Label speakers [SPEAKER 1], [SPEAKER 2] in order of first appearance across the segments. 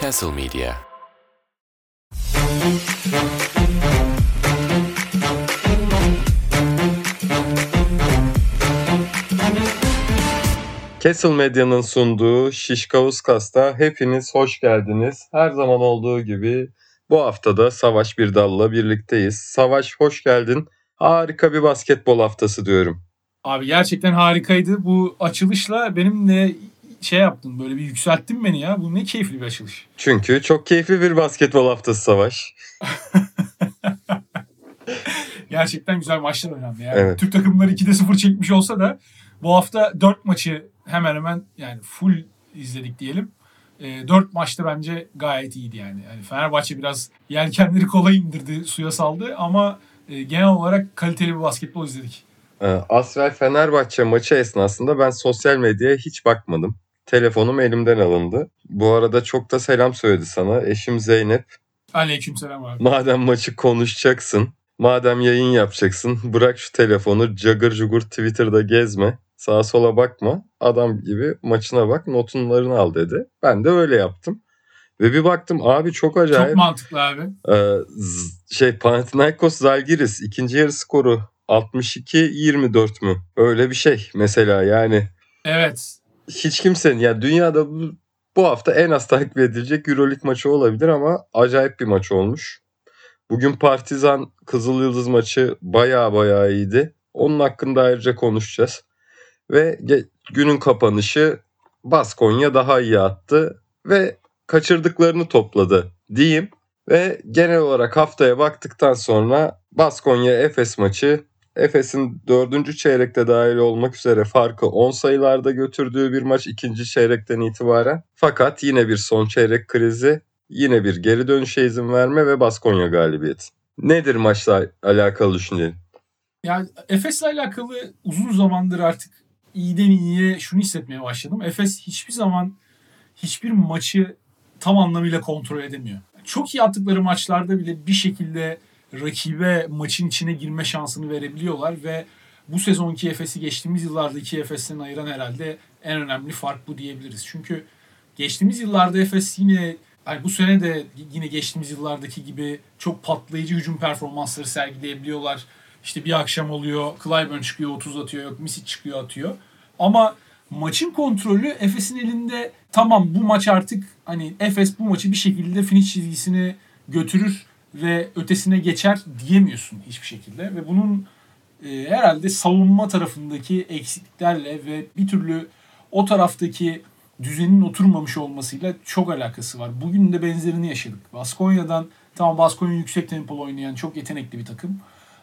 [SPEAKER 1] Castle Media
[SPEAKER 2] Castle Medya'nın sunduğu Şişkavuz Kast'a hepiniz hoş geldiniz. Her zaman olduğu gibi bu haftada Savaş Birdal'la birlikteyiz. Savaş hoş geldin. Harika bir basketbol haftası diyorum.
[SPEAKER 3] Abi gerçekten harikaydı. Bu açılışla benimle şey yaptın böyle bir yükselttin beni ya. Bu ne keyifli bir açılış.
[SPEAKER 2] Çünkü çok keyifli bir basketbol haftası Savaş.
[SPEAKER 3] Gerçekten güzel maçlar oynandı. Yani
[SPEAKER 2] Evet.
[SPEAKER 3] Türk takımları 2'de 0 çekmiş olsa da bu hafta 4 maçı hemen hemen yani full izledik diyelim. E, 4 maçta bence gayet iyiydi yani. yani. Fenerbahçe biraz yelkenleri kolay indirdi, suya saldı ama e, genel olarak kaliteli bir basketbol izledik.
[SPEAKER 2] Ee, Asvel Fenerbahçe maçı esnasında ben sosyal medyaya hiç bakmadım. Telefonum elimden alındı. Bu arada çok da selam söyledi sana. Eşim Zeynep.
[SPEAKER 3] Aleykümselam abi.
[SPEAKER 2] Madem maçı konuşacaksın, madem yayın yapacaksın, bırak şu telefonu cagır cugur Twitter'da gezme. Sağa sola bakma. Adam gibi maçına bak, notunlarını al dedi. Ben de öyle yaptım. Ve bir baktım abi çok acayip.
[SPEAKER 3] Çok mantıklı abi.
[SPEAKER 2] Ee, şey Panathinaikos Zalgiris ikinci yarı skoru 62-24 mü? Öyle bir şey mesela yani
[SPEAKER 3] Evet.
[SPEAKER 2] Hiç kimsenin ya dünyada bu, bu hafta en az takip edilecek Euroleague maçı olabilir ama acayip bir maç olmuş. Bugün Partizan Kızıl Yıldız maçı baya baya iyiydi. Onun hakkında ayrıca konuşacağız. Ve günün kapanışı Baskonya daha iyi attı ve kaçırdıklarını topladı diyeyim. Ve genel olarak haftaya baktıktan sonra Baskonya Efes maçı Efes'in dördüncü çeyrekte dahil olmak üzere farkı 10 sayılarda götürdüğü bir maç ikinci çeyrekten itibaren. Fakat yine bir son çeyrek krizi, yine bir geri dönüşe izin verme ve Baskonya galibiyeti. Nedir maçla alakalı düşüncen?
[SPEAKER 3] Yani Efes'le alakalı uzun zamandır artık iyiden iyiye şunu hissetmeye başladım. Efes hiçbir zaman hiçbir maçı tam anlamıyla kontrol edemiyor. Çok iyi attıkları maçlarda bile bir şekilde rakibe maçın içine girme şansını verebiliyorlar ve bu sezonki Efes'i geçtiğimiz yıllardaki Efes'ten ayıran herhalde en önemli fark bu diyebiliriz. Çünkü geçtiğimiz yıllarda Efes yine yani bu sene de yine geçtiğimiz yıllardaki gibi çok patlayıcı hücum performansları sergileyebiliyorlar. İşte bir akşam oluyor, Clyburn çıkıyor 30 atıyor, yok Misic çıkıyor atıyor. Ama maçın kontrolü Efes'in elinde tamam bu maç artık hani Efes bu maçı bir şekilde finish çizgisine götürür ve ötesine geçer diyemiyorsun hiçbir şekilde. Ve bunun e, herhalde savunma tarafındaki eksikliklerle ve bir türlü o taraftaki düzenin oturmamış olmasıyla çok alakası var. Bugün de benzerini yaşadık. Baskonya'dan tamam Baskonya yüksek tempolu oynayan çok yetenekli bir takım.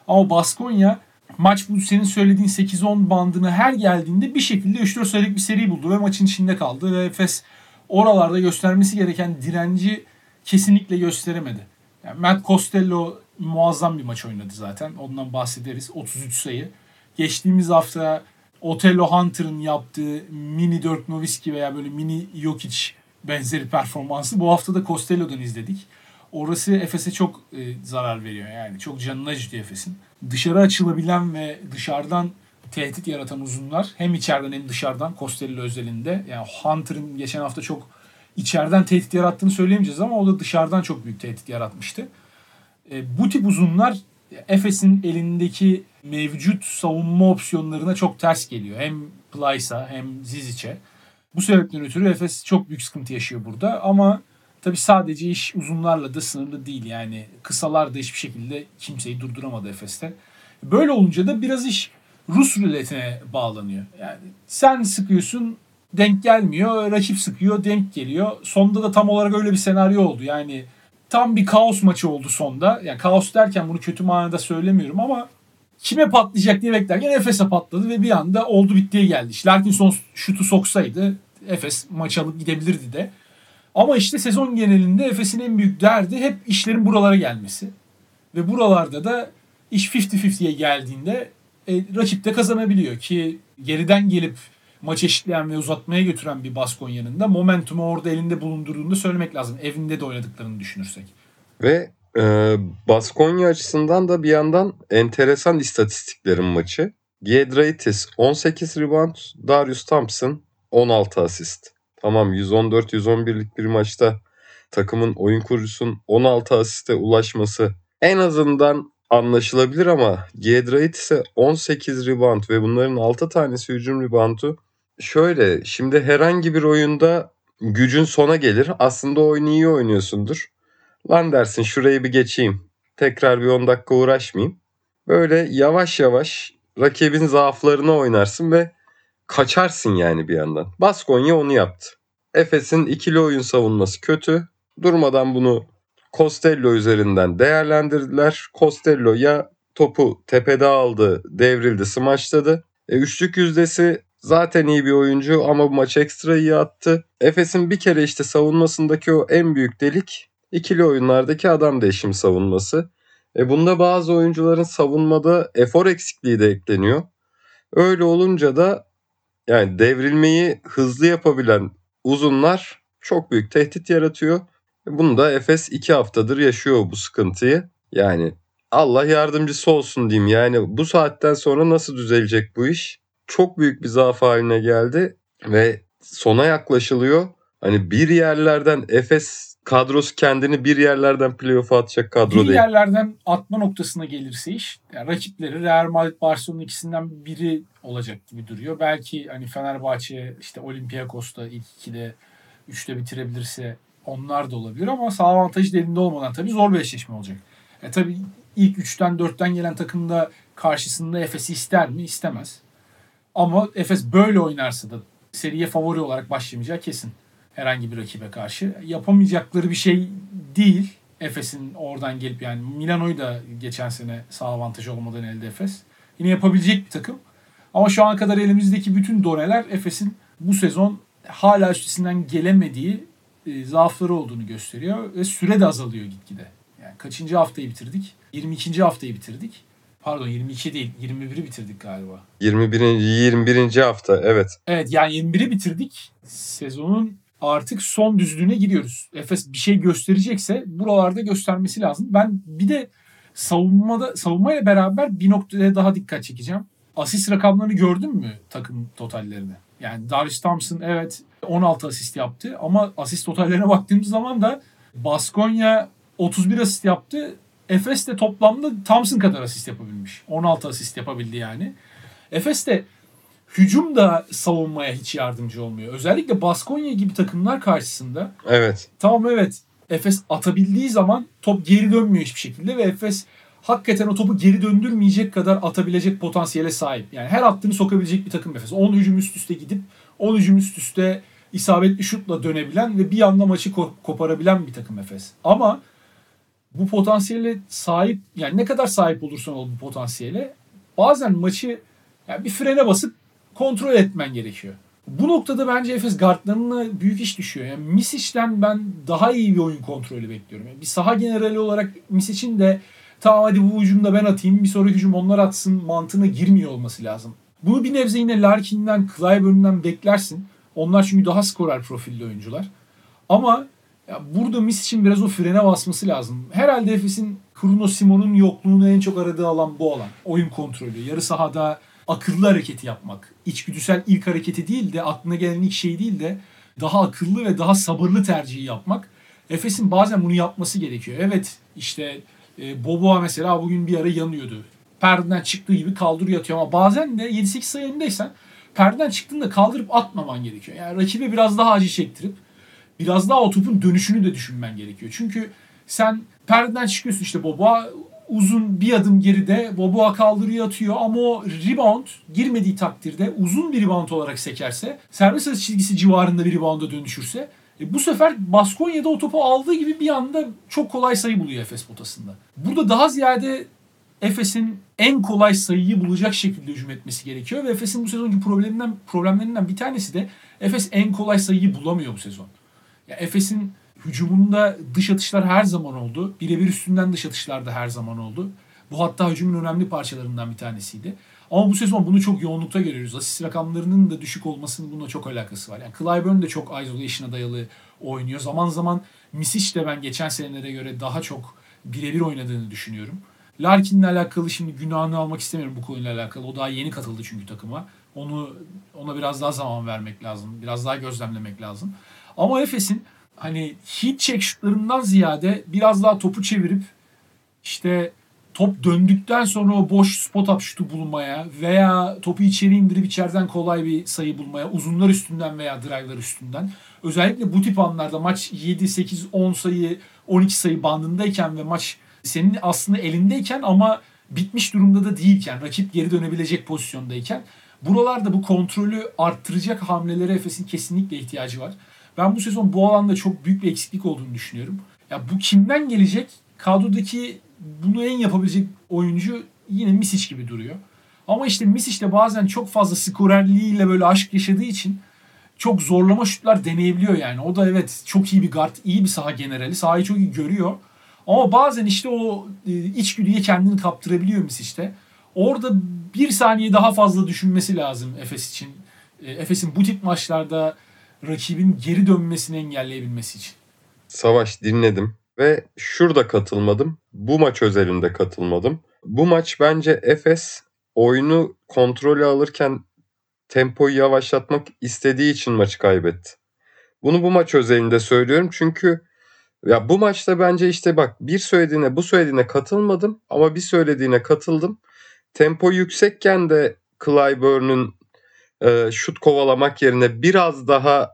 [SPEAKER 3] Ama Baskonya maç bu senin söylediğin 8-10 bandına her geldiğinde bir şekilde 3-4 sayılık bir seri buldu ve maçın içinde kaldı ve Efes oralarda göstermesi gereken direnci kesinlikle gösteremedi. Yani Matt Costello muazzam bir maç oynadı zaten. Ondan bahsederiz. 33 sayı. Geçtiğimiz hafta Otello Hunter'ın yaptığı mini Dirk Nowitzki veya böyle mini Jokic benzeri performansı bu hafta da Costello'dan izledik. Orası Efes'e çok e, zarar veriyor yani. Çok canını acıtıyor Efes'in. Dışarı açılabilen ve dışarıdan tehdit yaratan uzunlar hem içeriden hem dışarıdan Costello özelinde. Yani Hunter'ın geçen hafta çok içeriden tehdit yarattığını söyleyemeyeceğiz ama o da dışarıdan çok büyük tehdit yaratmıştı. E, bu tip uzunlar Efes'in elindeki mevcut savunma opsiyonlarına çok ters geliyor. Hem Plyce'a hem Zizic'e. Bu sebepten ötürü Efes çok büyük sıkıntı yaşıyor burada ama tabi sadece iş uzunlarla da sınırlı değil. Yani kısalar da hiçbir şekilde kimseyi durduramadı Efes'te. Böyle olunca da biraz iş Rus ruletine bağlanıyor. Yani sen sıkıyorsun denk gelmiyor, rakip sıkıyor denk geliyor. Sonda da tam olarak öyle bir senaryo oldu. Yani tam bir kaos maçı oldu sonda. Yani kaos derken bunu kötü manada söylemiyorum ama kime patlayacak diye beklerken Efes'e patladı ve bir anda oldu bittiye geldi. İşte Larkinson şutu soksaydı Efes maç alıp gidebilirdi de. Ama işte sezon genelinde Efes'in en büyük derdi hep işlerin buralara gelmesi. Ve buralarda da iş 50-50'ye geldiğinde e, rakip de kazanabiliyor ki geriden gelip maç eşitleyen ve uzatmaya götüren bir Baskonya'nın da momentumu orada elinde bulundurduğunu söylemek lazım. Evinde de oynadıklarını düşünürsek.
[SPEAKER 2] Ve e, Baskonya açısından da bir yandan enteresan istatistiklerin maçı. Giedraitis 18 rebound, Darius Thompson 16 asist. Tamam 114-111'lik bir maçta takımın oyun kurucusunun 16 asiste ulaşması en azından anlaşılabilir ama Giedrait ise 18 rebound ve bunların 6 tanesi hücum reboundu. Şöyle şimdi herhangi bir oyunda gücün sona gelir. Aslında oyunu iyi oynuyorsundur. Lan dersin şurayı bir geçeyim. Tekrar bir 10 dakika uğraşmayayım. Böyle yavaş yavaş rakibin zaaflarına oynarsın ve kaçarsın yani bir yandan. Baskonya onu yaptı. Efes'in ikili oyun savunması kötü. Durmadan bunu Costello üzerinden değerlendirdiler. Costello ya topu tepede aldı, devrildi, smaçladı. E, üçlük yüzdesi zaten iyi bir oyuncu ama bu maç ekstra iyi attı. Efes'in bir kere işte savunmasındaki o en büyük delik ikili oyunlardaki adam değişim savunması. E bunda bazı oyuncuların savunmada efor eksikliği de ekleniyor. Öyle olunca da yani devrilmeyi hızlı yapabilen uzunlar çok büyük tehdit yaratıyor. Bunu da Efes 2 haftadır yaşıyor bu sıkıntıyı. Yani Allah yardımcısı olsun diyeyim. Yani bu saatten sonra nasıl düzelecek bu iş? Çok büyük bir zaaf haline geldi ve sona yaklaşılıyor. Hani bir yerlerden Efes kadrosu kendini bir yerlerden playoff'a atacak kadro
[SPEAKER 3] bir
[SPEAKER 2] değil.
[SPEAKER 3] Bir yerlerden atma noktasına gelirse iş yani rakipleri Real Madrid Barcelona ikisinden biri olacak gibi duruyor. Belki hani Fenerbahçe işte Olympiakos'ta ilk ikide üçte bitirebilirse onlar da olabilir ama sağ avantajı elinde olmadan tabii zor bir eşleşme olacak. E tabii ilk 3'ten 4'ten gelen takım da karşısında Efes'i ister mi? İstemez. Ama Efes böyle oynarsa da seriye favori olarak başlamayacağı kesin. Herhangi bir rakibe karşı. Yapamayacakları bir şey değil. Efes'in oradan gelip yani Milano'yu da geçen sene sağ avantajı olmadan elde Efes. Yine yapabilecek bir takım. Ama şu ana kadar elimizdeki bütün doneler Efes'in bu sezon hala üstesinden gelemediği e, zaafları olduğunu gösteriyor ve süre de azalıyor gitgide. Yani kaçıncı haftayı bitirdik? 22. haftayı bitirdik. Pardon 22 değil 21'i bitirdik galiba.
[SPEAKER 2] 21. 21. hafta evet.
[SPEAKER 3] Evet yani 21'i bitirdik. Sezonun artık son düzlüğüne giriyoruz. Efes bir şey gösterecekse buralarda göstermesi lazım. Ben bir de savunmada savunmayla beraber bir noktaya daha dikkat çekeceğim. Asist rakamlarını gördün mü takım totallerini? Yani Darius Thompson evet 16 asist yaptı ama asist totallerine baktığımız zaman da Baskonya 31 asist yaptı. Efes de toplamda Thompson kadar asist yapabilmiş. 16 asist yapabildi yani. Efes de hücum da savunmaya hiç yardımcı olmuyor. Özellikle Baskonya gibi takımlar karşısında.
[SPEAKER 2] Evet.
[SPEAKER 3] Tamam evet. Efes atabildiği zaman top geri dönmüyor hiçbir şekilde ve Efes hakikaten o topu geri döndürmeyecek kadar atabilecek potansiyele sahip. Yani her attığını sokabilecek bir takım Efes. 10 hücum üst üste gidip 10 hücum üst üste isabetli şutla dönebilen ve bir anda maçı koparabilen bir takım Efes. Ama bu potansiyele sahip yani ne kadar sahip olursan ol bu potansiyele bazen maçı yani bir frene basıp kontrol etmen gerekiyor. Bu noktada bence Efes guardlarına büyük iş düşüyor. Yani Misic'den ben daha iyi bir oyun kontrolü bekliyorum. Yani bir saha generali olarak Misic'in de tamam hadi bu hücumda ben atayım bir sonraki hücum onlar atsın mantığına girmiyor olması lazım. Bunu bir nebze yine Larkin'den, Clyburn'dan beklersin. Onlar çünkü daha skorer profilli oyuncular. Ama ya burada Mis için biraz o frene basması lazım. Herhalde Efes'in Bruno Simon'un yokluğunu en çok aradığı alan bu alan. Oyun kontrolü. Yarı sahada akıllı hareketi yapmak. İçgüdüsel ilk hareketi değil de aklına gelen ilk şey değil de daha akıllı ve daha sabırlı tercihi yapmak. Efes'in bazen bunu yapması gerekiyor. Evet işte e, Boboa mesela bugün bir ara yanıyordu. Perdeden çıktığı gibi kaldırıyor atıyor ama bazen de 7-8 sayı önündeysen perdeden çıktığında kaldırıp atmaman gerekiyor. Yani rakibe biraz daha acı çektirip biraz daha o topun dönüşünü de düşünmen gerekiyor. Çünkü sen perdeden çıkıyorsun işte Boboa uzun bir adım geride Boboa kaldırıyor atıyor ama o rebound girmediği takdirde uzun bir rebound olarak sekerse serbest atış çizgisi civarında bir rebounda dönüşürse e bu sefer Baskonya'da o topu aldığı gibi bir anda çok kolay sayı buluyor Efes potasında. Burada daha ziyade Efes'in en kolay sayıyı bulacak şekilde hücum etmesi gerekiyor ve Efes'in bu sezonki probleminden problemlerinden bir tanesi de Efes en kolay sayıyı bulamıyor bu sezon. Ya Efes'in hücumunda dış atışlar her zaman oldu. Birebir üstünden dış atışlar da her zaman oldu. Bu hatta hücumun önemli parçalarından bir tanesiydi. Ama bu sezon bunu çok yoğunlukta görüyoruz. Asist rakamlarının da düşük olmasının bununla çok alakası var. Yani Clyburn de çok isolation'a dayalı oynuyor. Zaman zaman Misic de ben geçen senelere göre daha çok birebir oynadığını düşünüyorum. Larkin'le alakalı şimdi günahını almak istemiyorum bu konuyla alakalı. O daha yeni katıldı çünkü takıma. Onu ona biraz daha zaman vermek lazım. Biraz daha gözlemlemek lazım. Ama Efes'in hani heat check şutlarından ziyade biraz daha topu çevirip işte top döndükten sonra o boş spot up şutu bulmaya veya topu içeri indirip içeriden kolay bir sayı bulmaya uzunlar üstünden veya drive'lar üstünden özellikle bu tip anlarda maç 7, 8, 10 sayı 12 sayı bandındayken ve maç senin aslında elindeyken ama bitmiş durumda da değilken rakip geri dönebilecek pozisyondayken buralarda bu kontrolü arttıracak hamlelere Efes'in kesinlikle ihtiyacı var. Ben bu sezon bu alanda çok büyük bir eksiklik olduğunu düşünüyorum. Ya bu kimden gelecek? Kadrodaki bunu en yapabilecek oyuncu yine Misic gibi duruyor. Ama işte Misic de bazen çok fazla skorerliğiyle böyle aşk yaşadığı için çok zorlama şutlar deneyebiliyor yani. O da evet çok iyi bir guard, iyi bir saha generali. Sahayı çok iyi görüyor. Ama bazen işte o e, içgüdüye kendini kaptırabiliyor Misic'te. Orada bir saniye daha fazla düşünmesi lazım Efes için. E, Efes'in bu tip maçlarda rakibin geri dönmesini engelleyebilmesi için.
[SPEAKER 2] Savaş dinledim ve şurada katılmadım. Bu maç özelinde katılmadım. Bu maç bence Efes oyunu kontrolü alırken tempoyu yavaşlatmak istediği için maçı kaybetti. Bunu bu maç özelinde söylüyorum çünkü ya bu maçta bence işte bak bir söylediğine bu söylediğine katılmadım ama bir söylediğine katıldım. Tempo yüksekken de Clyburn'un e, şut kovalamak yerine biraz daha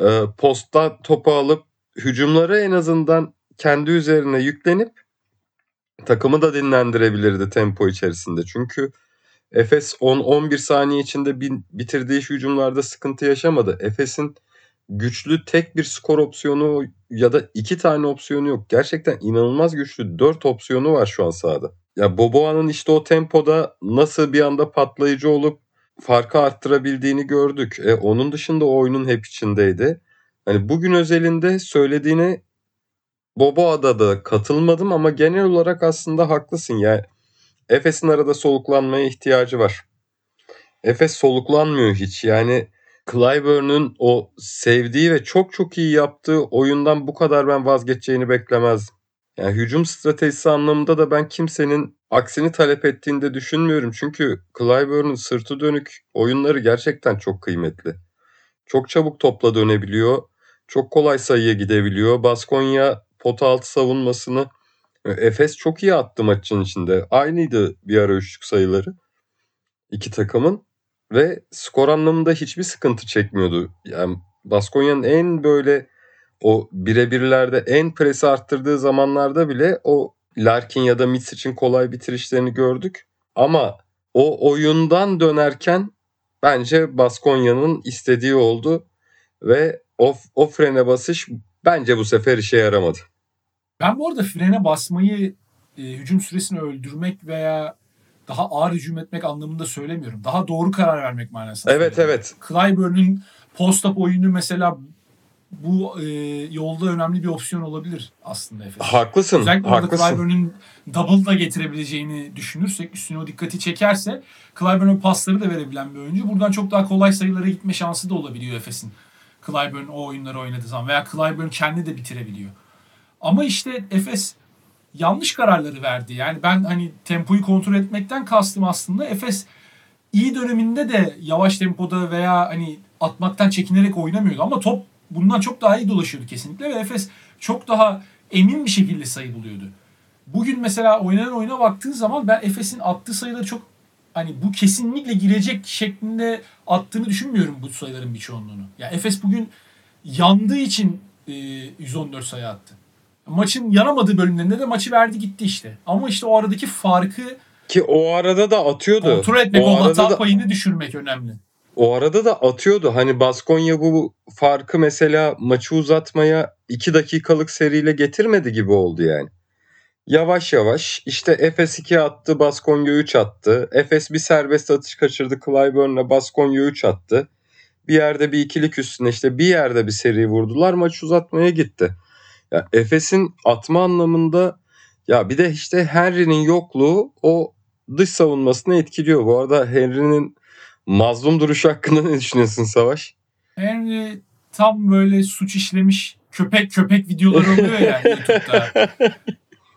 [SPEAKER 2] e, posta topu alıp hücumları en azından kendi üzerine yüklenip takımı da dinlendirebilirdi tempo içerisinde. Çünkü Efes 10-11 saniye içinde bitirdiği hücumlarda sıkıntı yaşamadı. Efes'in güçlü tek bir skor opsiyonu ya da iki tane opsiyonu yok. Gerçekten inanılmaz güçlü dört opsiyonu var şu an sahada. Ya Boboa'nın işte o tempoda nasıl bir anda patlayıcı olup farkı arttırabildiğini gördük. E, onun dışında oyunun hep içindeydi. Hani bugün özelinde söylediğine Boboa'da da katılmadım ama genel olarak aslında haklısın. Yani Efes'in arada soluklanmaya ihtiyacı var. Efes soluklanmıyor hiç. Yani Clyburn'un o sevdiği ve çok çok iyi yaptığı oyundan bu kadar ben vazgeçeceğini beklemezdim. Yani hücum stratejisi anlamında da ben kimsenin aksini talep ettiğini de düşünmüyorum. Çünkü Clyburn'un sırtı dönük oyunları gerçekten çok kıymetli. Çok çabuk topla dönebiliyor. Çok kolay sayıya gidebiliyor. Baskonya pot altı savunmasını e, Efes çok iyi attı maçın içinde. Aynıydı bir ara üçlük sayıları iki takımın ve skor anlamında hiçbir sıkıntı çekmiyordu. Yani Baskonya'nın en böyle o birebirlerde en presi arttırdığı zamanlarda bile o Larkin ya da Mitch için kolay bitirişlerini gördük. Ama o oyundan dönerken bence Baskonya'nın istediği oldu ve o, o frene basış bence bu sefer işe yaramadı.
[SPEAKER 3] Ben bu arada frene basmayı e, hücum süresini öldürmek veya daha ağır hücum etmek anlamında söylemiyorum. Daha doğru karar vermek manasında.
[SPEAKER 2] Evet evet.
[SPEAKER 3] Clyburn'un post-up oyunu mesela bu e, yolda önemli bir opsiyon olabilir aslında Efes.
[SPEAKER 2] Haklısın.
[SPEAKER 3] Özellikle
[SPEAKER 2] haklısın.
[SPEAKER 3] Clyburn'un double da getirebileceğini düşünürsek üstüne o dikkati çekerse Clyburn'un pasları da verebilen bir oyuncu. Buradan çok daha kolay sayılara gitme şansı da olabiliyor Efes'in. Clyburn o oyunları oynadığı zaman veya Clyburn kendi de bitirebiliyor. Ama işte Efes yanlış kararları verdi. Yani ben hani tempoyu kontrol etmekten kastım aslında Efes iyi döneminde de yavaş tempoda veya hani atmaktan çekinerek oynamıyordu ama top bundan çok daha iyi dolaşıyordu kesinlikle ve Efes çok daha emin bir şekilde sayı buluyordu. Bugün mesela oynanan oyuna baktığın zaman ben Efes'in attığı sayıları çok hani bu kesinlikle girecek şeklinde attığını düşünmüyorum bu sayıların bir çoğunluğunu. Ya yani Efes bugün yandığı için e, 114 sayı attı maçın yanamadığı bölümlerinde de maçı verdi gitti işte. Ama işte o aradaki farkı
[SPEAKER 2] ki o arada da atıyordu.
[SPEAKER 3] Kontrol etmek, o, o hata da, payını düşürmek önemli.
[SPEAKER 2] O arada da atıyordu. Hani Baskonya bu farkı mesela maçı uzatmaya 2 dakikalık seriyle getirmedi gibi oldu yani. Yavaş yavaş işte Efes 2 attı, Baskonya 3 attı. Efes bir serbest atış kaçırdı, Clyburn'la Baskonya 3 attı. Bir yerde bir ikilik üstüne işte bir yerde bir seri vurdular. Maç uzatmaya gitti. Ya Efes'in atma anlamında ya bir de işte Henry'nin yokluğu o dış savunmasını etkiliyor. Bu arada Henry'nin mazlum duruşu hakkında ne düşünüyorsun Savaş?
[SPEAKER 3] Henry tam böyle suç işlemiş köpek köpek videoları oluyor yani YouTube'da.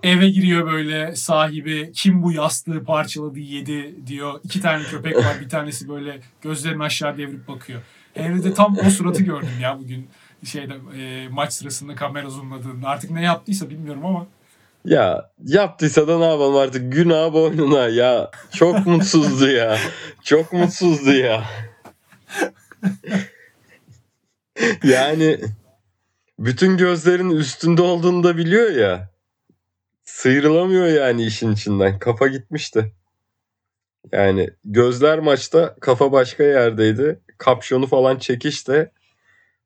[SPEAKER 3] eve giriyor böyle sahibi kim bu yastığı parçaladı yedi diyor. İki tane köpek var bir tanesi böyle gözlerini aşağı devirip bakıyor. Henry de tam o suratı gördüm ya bugün şeyde e, maç sırasında kamera zoomladığında. Artık ne yaptıysa bilmiyorum ama.
[SPEAKER 2] Ya yaptıysa da ne yapalım artık günah boynuna ya. Çok mutsuzdu ya. Çok mutsuzdu ya. yani bütün gözlerin üstünde olduğunu da biliyor ya. Sıyrılamıyor yani işin içinden. Kafa gitmişti. Yani gözler maçta kafa başka yerdeydi. Kapşonu falan çekişte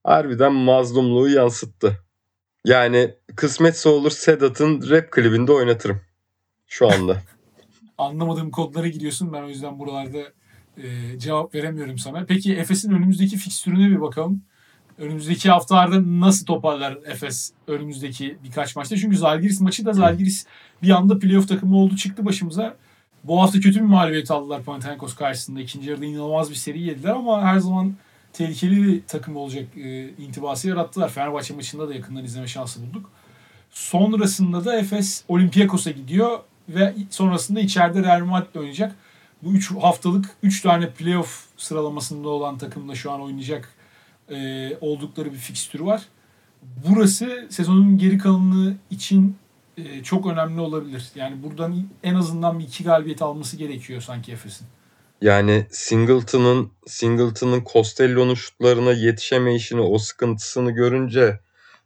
[SPEAKER 2] harbiden mazlumluğu yansıttı. Yani kısmetse olur Sedat'ın rap klibinde oynatırım. Şu anda.
[SPEAKER 3] Anlamadığım kodlara giriyorsun. Ben o yüzden buralarda e, cevap veremiyorum sana. Peki Efes'in önümüzdeki fikstürüne bir bakalım. Önümüzdeki haftalarda nasıl toparlar Efes önümüzdeki birkaç maçta? Çünkü Zalgiris maçı da Zalgiris bir anda playoff takımı oldu çıktı başımıza. Bu hafta kötü bir mağlubiyet aldılar Panathinaikos karşısında. İkinci yarıda inanılmaz bir seri yediler ama her zaman tehlikeli bir takım olacak e, intibası yarattılar. Fenerbahçe maçında da yakından izleme şansı bulduk. Sonrasında da Efes Olympiakos'a gidiyor ve sonrasında içeride Real Madrid'le oynayacak. Bu 3 haftalık 3 tane playoff sıralamasında olan takımla şu an oynayacak e, oldukları bir fikstürü var. Burası sezonun geri kalanı için e, çok önemli olabilir. Yani buradan en azından bir iki galibiyet alması gerekiyor sanki Efes'in.
[SPEAKER 2] Yani Singleton'ın Singleton'ın Costello'nun şutlarına yetişemeyişini, o sıkıntısını görünce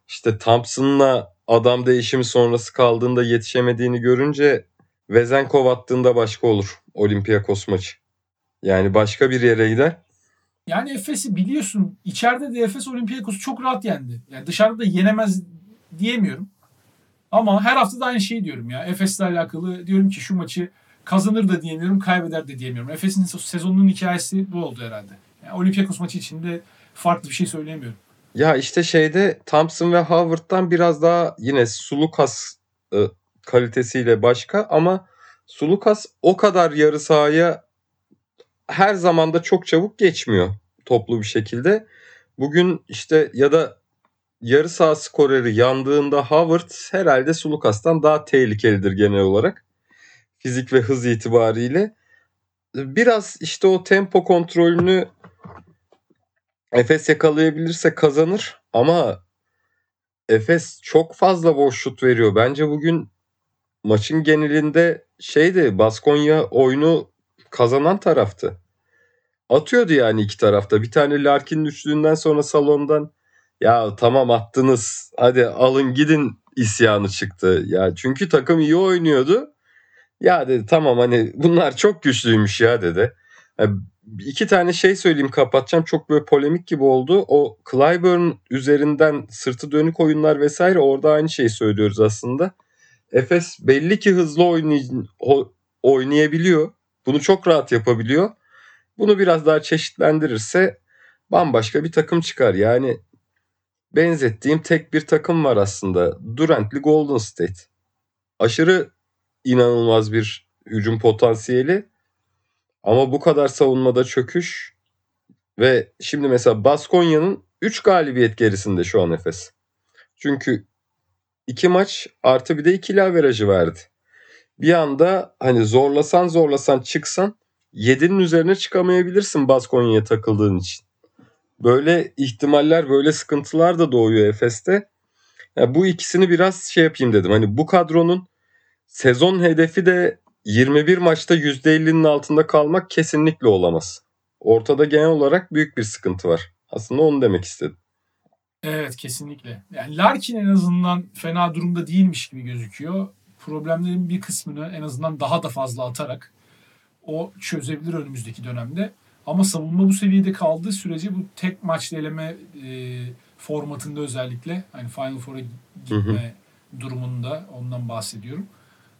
[SPEAKER 2] işte Thompson'la adam değişimi sonrası kaldığında yetişemediğini görünce Vezenkov attığında başka olur Olympiakos maçı. Yani başka bir yere gider.
[SPEAKER 3] Yani Efes'i biliyorsun içeride de Efes Olympiakos'u çok rahat yendi. Yani dışarıda da yenemez diyemiyorum. Ama her hafta da aynı şeyi diyorum ya. Efes'le alakalı diyorum ki şu maçı kazanır da diyemiyorum, kaybeder de diyemiyorum. Efes'in sezonunun hikayesi bu oldu herhalde. Yani Olympiakos maçı içinde farklı bir şey söyleyemiyorum.
[SPEAKER 2] Ya işte şeyde Thompson ve Howard'dan biraz daha yine Sulukas e, kalitesiyle başka ama Sulukas o kadar yarı sahaya her zaman da çok çabuk geçmiyor toplu bir şekilde. Bugün işte ya da yarı saha skoreri yandığında Howard herhalde Sulukas'tan daha tehlikelidir genel olarak. Fizik ve hız itibariyle. Biraz işte o tempo kontrolünü Efes yakalayabilirse kazanır ama Efes çok fazla boş şut veriyor. Bence bugün maçın genelinde şeydi Baskonya oyunu kazanan taraftı. Atıyordu yani iki tarafta. Bir tane Larkin düştüğünden sonra salondan ya tamam attınız hadi alın gidin isyanı çıktı. Ya çünkü takım iyi oynuyordu. Ya dedi tamam hani bunlar çok güçlüymüş ya dedi. Yani iki tane şey söyleyeyim kapatacağım. Çok böyle polemik gibi oldu. O Clyburn üzerinden sırtı dönük oyunlar vesaire orada aynı şeyi söylüyoruz aslında. Efes belli ki hızlı oynay- oynayabiliyor. Bunu çok rahat yapabiliyor. Bunu biraz daha çeşitlendirirse bambaşka bir takım çıkar. Yani benzettiğim tek bir takım var aslında. Durant'li Golden State. Aşırı inanılmaz bir hücum potansiyeli. Ama bu kadar savunmada çöküş ve şimdi mesela Baskonya'nın 3 galibiyet gerisinde şu an Efes. Çünkü 2 maç artı bir de ikili averajı verdi. Bir anda hani zorlasan zorlasan çıksan 7'nin üzerine çıkamayabilirsin Baskonya'ya takıldığın için. Böyle ihtimaller, böyle sıkıntılar da doğuyor Efes'te. Yani bu ikisini biraz şey yapayım dedim. Hani bu kadronun sezon hedefi de 21 maçta %50'nin altında kalmak kesinlikle olamaz. Ortada genel olarak büyük bir sıkıntı var. Aslında onu demek istedim.
[SPEAKER 3] Evet kesinlikle. Yani Larkin en azından fena durumda değilmiş gibi gözüküyor. Problemlerin bir kısmını en azından daha da fazla atarak o çözebilir önümüzdeki dönemde. Ama savunma bu seviyede kaldığı sürece bu tek maçlı eleme e, formatında özellikle hani Final Four'a gitme hı hı. durumunda ondan bahsediyorum.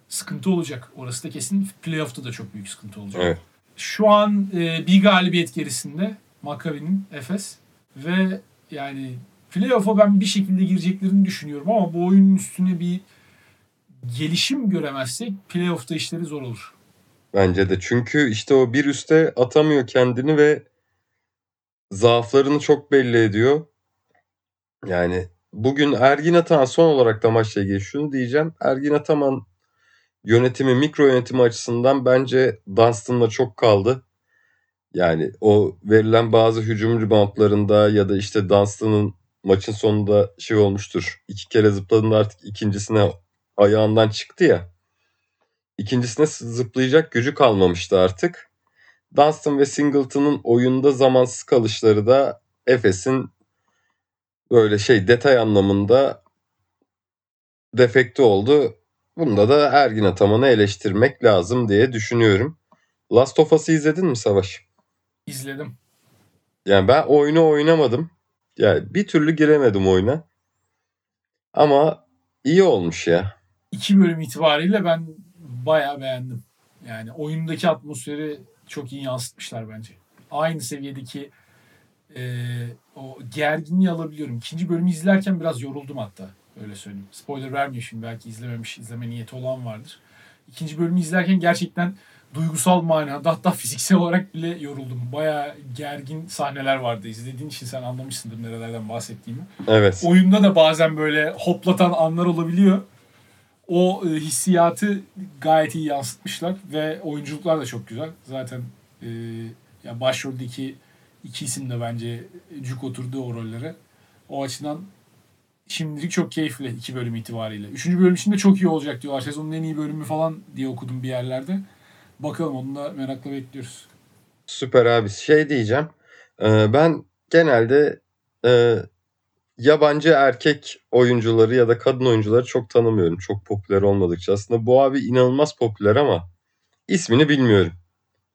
[SPEAKER 3] Sıkıntı olacak. Orası da kesin. Playoff'ta da çok büyük sıkıntı olacak.
[SPEAKER 2] Evet.
[SPEAKER 3] Şu an e, bir galibiyet gerisinde Maccabi'nin Efes ve yani playoff'a ben bir şekilde gireceklerini düşünüyorum ama bu oyunun üstüne bir gelişim göremezsek playoff'ta işleri zor olur.
[SPEAKER 2] Bence de. Çünkü işte o bir üste atamıyor kendini ve zaaflarını çok belli ediyor. Yani bugün Ergin Ataman son olarak da maçla ilgili şunu diyeceğim. Ergin Ataman yönetimi, mikro yönetimi açısından bence Dunstan'la çok kaldı. Yani o verilen bazı hücum reboundlarında ya da işte Dunstan'ın maçın sonunda şey olmuştur. İki kere zıpladığında artık ikincisine ayağından çıktı ya. İkincisine zıplayacak gücü kalmamıştı artık. Dunstan ve Singleton'ın oyunda zamansız kalışları da Efes'in böyle şey detay anlamında defekti oldu. Bunda da Ergin Ataman'ı eleştirmek lazım diye düşünüyorum. Last of Us'ı izledin mi Savaş?
[SPEAKER 3] İzledim.
[SPEAKER 2] Yani ben oyunu oynamadım. Yani bir türlü giremedim oyuna. Ama iyi olmuş ya.
[SPEAKER 3] İki bölüm itibariyle ben bayağı beğendim. Yani oyundaki atmosferi çok iyi yansıtmışlar bence. Aynı seviyedeki e, o gerginliği alabiliyorum. İkinci bölümü izlerken biraz yoruldum hatta. Öyle söyleyeyim. Spoiler vermiyor şimdi. Belki izlememiş, izleme niyeti olan vardır. İkinci bölümü izlerken gerçekten duygusal manada hatta fiziksel olarak bile yoruldum. Bayağı gergin sahneler vardı. İzlediğin için sen anlamışsındır nerelerden bahsettiğimi.
[SPEAKER 2] Evet.
[SPEAKER 3] Oyunda da bazen böyle hoplatan anlar olabiliyor. O e, hissiyatı gayet iyi yansıtmışlar ve oyunculuklar da çok güzel. Zaten e, ya başroldeki iki isim de bence cuk oturdu o rollere. O açıdan şimdilik çok keyifli iki bölüm itibariyle. Üçüncü bölüm için de çok iyi olacak diyorlar. Sezonun en iyi bölümü falan diye okudum bir yerlerde. Bakalım onu da merakla bekliyoruz.
[SPEAKER 2] Süper abi. Şey diyeceğim. Ee, ben genelde e, yabancı erkek oyuncuları ya da kadın oyuncuları çok tanımıyorum. Çok popüler olmadıkça. Aslında bu abi inanılmaz popüler ama ismini bilmiyorum.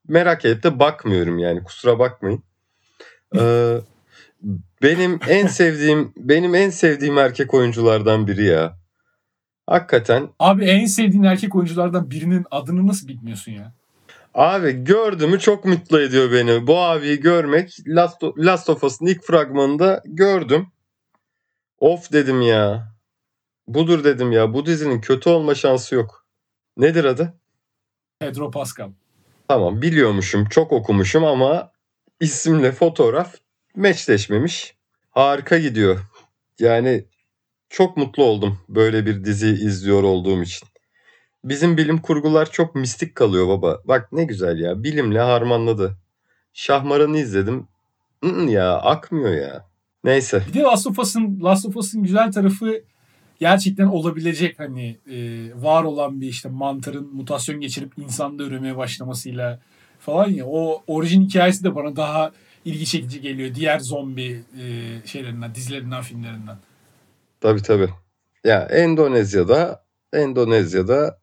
[SPEAKER 2] Merak edip de bakmıyorum yani. Kusura bakmayın. Ee, benim en sevdiğim benim en sevdiğim erkek oyunculardan biri ya. Hakikaten.
[SPEAKER 3] Abi en sevdiğin erkek oyunculardan birinin adını nasıl bilmiyorsun ya?
[SPEAKER 2] Abi gördüğümü çok mutlu ediyor beni. Bu abiyi görmek Last, Last of Us'ın ilk fragmanında gördüm. Of dedim ya. Budur dedim ya. Bu dizinin kötü olma şansı yok. Nedir adı?
[SPEAKER 3] Pedro Pascal.
[SPEAKER 2] Tamam biliyormuşum. Çok okumuşum ama isimle fotoğraf meçleşmemiş. Harika gidiyor. Yani çok mutlu oldum böyle bir dizi izliyor olduğum için. Bizim bilim kurgular çok mistik kalıyor baba. Bak ne güzel ya. Bilimle harmanladı. Şahmaran'ı izledim. Mm, ya akmıyor ya. Neyse.
[SPEAKER 3] Bir de Last of Us'ın Last of Us'ın güzel tarafı gerçekten olabilecek hani e, var olan bir işte mantarın mutasyon geçirip insanda üremeye başlamasıyla falan ya o orijin hikayesi de bana daha ilgi çekici geliyor diğer zombi e, şeylerinden, dizilerinden, filmlerinden.
[SPEAKER 2] Tabii tabii. Ya Endonezya'da Endonezya'da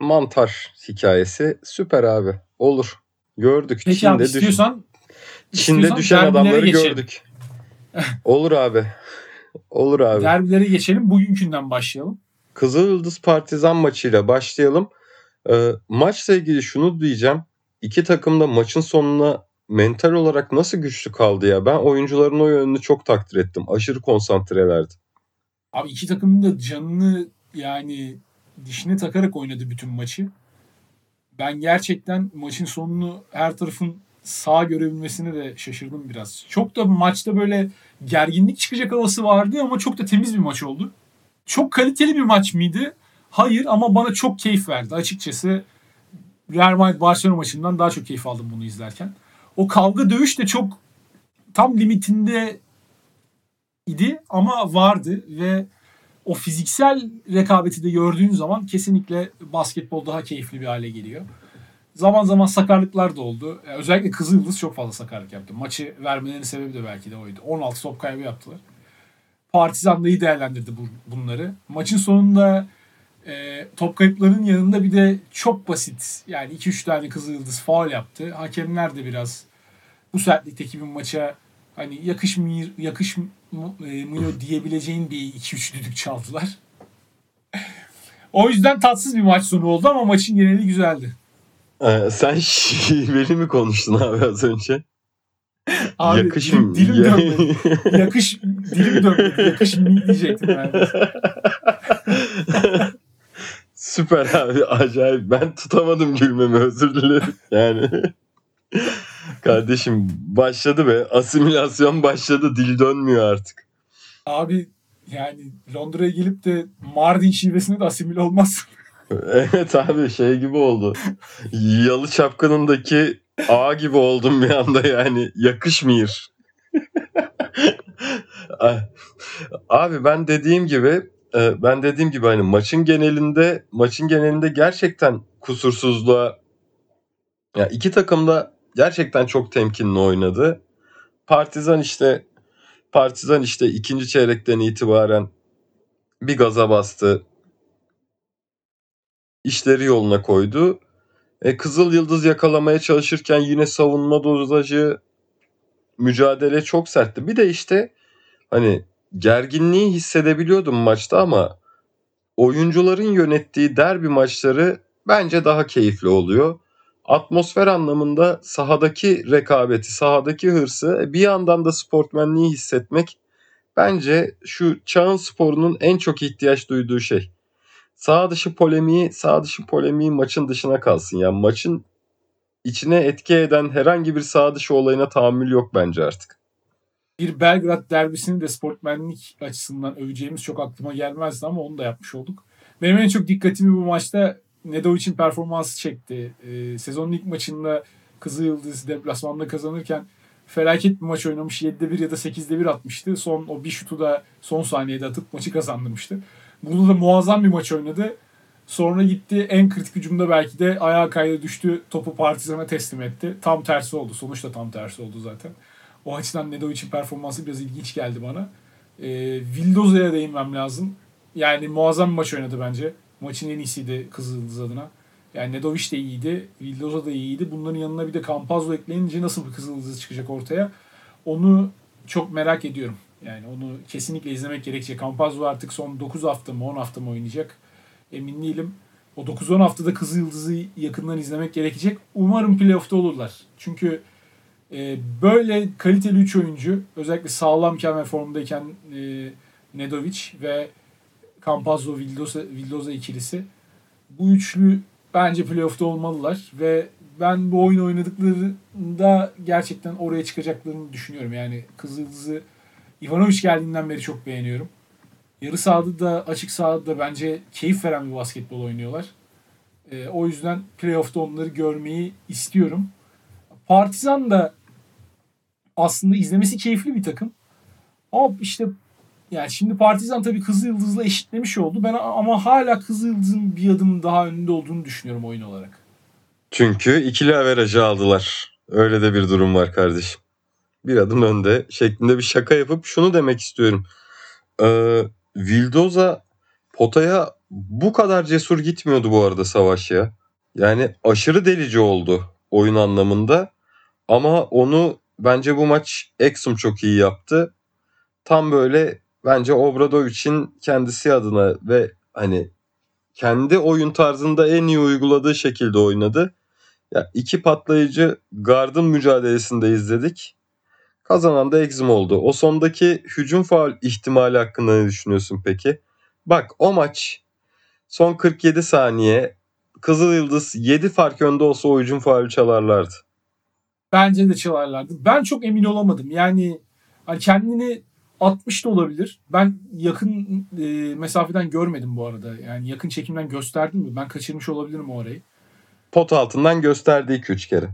[SPEAKER 2] mantar hikayesi süper abi. Olur. Gördük.
[SPEAKER 3] Peki
[SPEAKER 2] Çin'de
[SPEAKER 3] abi
[SPEAKER 2] düş-
[SPEAKER 3] istiyorsan
[SPEAKER 2] Çin'de
[SPEAKER 3] istiyorsan
[SPEAKER 2] düşen adamları
[SPEAKER 3] geçelim.
[SPEAKER 2] gördük. Olur abi. Olur abi.
[SPEAKER 3] derbilere geçelim. Bugünkünden başlayalım.
[SPEAKER 2] Kızılyıldız Partizan maçıyla başlayalım. Ee, maçla ilgili şunu diyeceğim. İki takım da maçın sonuna mental olarak nasıl güçlü kaldı ya? Ben oyuncuların o yönünü çok takdir ettim. Aşırı konsantrelerdi.
[SPEAKER 3] Abi iki takımın da canını yani dişine takarak oynadı bütün maçı. Ben gerçekten maçın sonunu her tarafın sağ görebilmesine de şaşırdım biraz. Çok da maçta böyle gerginlik çıkacak havası vardı ama çok da temiz bir maç oldu. Çok kaliteli bir maç mıydı? Hayır ama bana çok keyif verdi. Açıkçası Real Madrid Barcelona maçından daha çok keyif aldım bunu izlerken. O kavga dövüş de çok tam limitinde idi ama vardı ve o fiziksel rekabeti de gördüğün zaman kesinlikle basketbol daha keyifli bir hale geliyor. Zaman zaman sakarlıklar da oldu. Yani özellikle Kızılyıldız çok fazla sakarlık yaptı. Maçı vermelerinin sebebi de belki de oydu. 16 top kaybı yaptılar. Partizan da iyi değerlendirdi bu, bunları. Maçın sonunda e, top kayıplarının yanında bir de çok basit yani 2-3 tane Kızılyıldız faul yaptı. Hakemler de biraz bu sertlikteki bir maça hani yakışmıyor, yakışmıyor diyebileceğin bir 2-3 düdük çaldılar. o yüzden tatsız bir maç sonu oldu ama maçın geneli güzeldi.
[SPEAKER 2] Ee, sen şiveli mi konuştun abi az önce?
[SPEAKER 3] Abi
[SPEAKER 2] Yakış
[SPEAKER 3] dilim, dilim dönmedi. Yakış, dilim dönmedi. Yakış mı diyecektim ben.
[SPEAKER 2] Süper abi acayip. Ben tutamadım gülmemi özür dilerim. Yani kardeşim başladı be asimilasyon başladı dil dönmüyor artık.
[SPEAKER 3] Abi Yani Londra'ya gelip de Mardin şivesine de asimile olmaz.
[SPEAKER 2] Evet abi şey gibi oldu. Yalı Çapkını'ndaki ağa gibi oldum bir anda yani. Yakışmıyor. abi ben dediğim gibi e, ben dediğim gibi hani maçın genelinde maçın genelinde gerçekten kusursuzluğa ya iki takım da gerçekten çok temkinli oynadı. Partizan işte Partizan işte ikinci çeyrekten itibaren bir gaza bastı. İşleri yoluna koydu. E, Kızıl Yıldız yakalamaya çalışırken yine savunma dozajı mücadele çok sertti. Bir de işte hani gerginliği hissedebiliyordum maçta ama oyuncuların yönettiği derbi maçları bence daha keyifli oluyor. Atmosfer anlamında sahadaki rekabeti, sahadaki hırsı, e, bir yandan da sportmenliği hissetmek bence şu çağın sporunun en çok ihtiyaç duyduğu şey. Sağ dışı polemiği, sağ dışı polemiği maçın dışına kalsın. Yani maçın içine etki eden herhangi bir sağ dışı olayına tahammül yok bence artık.
[SPEAKER 3] Bir Belgrad derbisini de sportmenlik açısından öveceğimiz çok aklıma gelmezdi ama onu da yapmış olduk. Benim en çok dikkatimi bu maçta Nedovic'in performansı çekti. Ee, sezonun ilk maçında Kızıl Yıldız deplasmanda kazanırken felaket bir maç oynamış. 7'de 1 ya da 8'de 1 atmıştı. Son o bir şutu da son saniyede atıp maçı kazandırmıştı. Burada da muazzam bir maç oynadı. Sonra gitti en kritik hücumda belki de ayağa kaydı düştü. Topu Partizan'a teslim etti. Tam tersi oldu. Sonuçta tam tersi oldu zaten. O açıdan Nedovic'in performansı biraz ilginç geldi bana. E, Vildoza'ya değinmem lazım. Yani muazzam bir maç oynadı bence. Maçın en iyisiydi Kızıldız adına. Yani Nedovic de iyiydi. Vildoza da iyiydi. Bunların yanına bir de Campazzo ekleyince nasıl bir Kızıldız çıkacak ortaya? Onu çok merak ediyorum. Yani onu kesinlikle izlemek gerekecek. Campazzo artık son 9 hafta mı 10 hafta mı oynayacak? Emin değilim. O 9-10 haftada Kızıl Yıldız'ı yakından izlemek gerekecek. Umarım playoff'ta olurlar. Çünkü e, böyle kaliteli 3 oyuncu özellikle sağlamken ve formdayken e, Nedovic ve Campazzo Vildoza, Vildoza ikilisi bu üçlü bence playoff'ta olmalılar ve ben bu oyun oynadıklarında gerçekten oraya çıkacaklarını düşünüyorum. Yani Kızıldız'ı Ivanovic geldiğinden beri çok beğeniyorum. Yarı sahada da açık sahada da bence keyif veren bir basketbol oynuyorlar. E, o yüzden playoff'ta onları görmeyi istiyorum. Partizan da aslında izlemesi keyifli bir takım. Ama işte yani şimdi Partizan tabii Kızıl Yıldız'la eşitlemiş oldu. Ben ama hala Kızıl Yıldız'ın bir adım daha önünde olduğunu düşünüyorum oyun olarak.
[SPEAKER 2] Çünkü ikili averajı aldılar. Öyle de bir durum var kardeşim. Bir adım önde şeklinde bir şaka yapıp şunu demek istiyorum. Ee, Vildoza potaya bu kadar cesur gitmiyordu bu arada savaş ya. Yani aşırı delici oldu oyun anlamında. Ama onu bence bu maç Exum çok iyi yaptı. Tam böyle bence Obradovic'in kendisi adına ve hani kendi oyun tarzında en iyi uyguladığı şekilde oynadı. Ya iki patlayıcı gardın mücadelesinde izledik. Kazanan da Exum oldu. O sondaki hücum faal ihtimali hakkında ne düşünüyorsun peki? Bak o maç son 47 saniye Kızıl Yıldız 7 fark önde olsa o hücum faali çalarlardı.
[SPEAKER 3] Bence de çalarlardı. Ben çok emin olamadım. Yani hani kendini 60 da olabilir. Ben yakın e, mesafeden görmedim bu arada. Yani yakın çekimden gösterdim mi? Ben kaçırmış olabilirim o arayı.
[SPEAKER 2] Pot altından gösterdi 2-3 kere.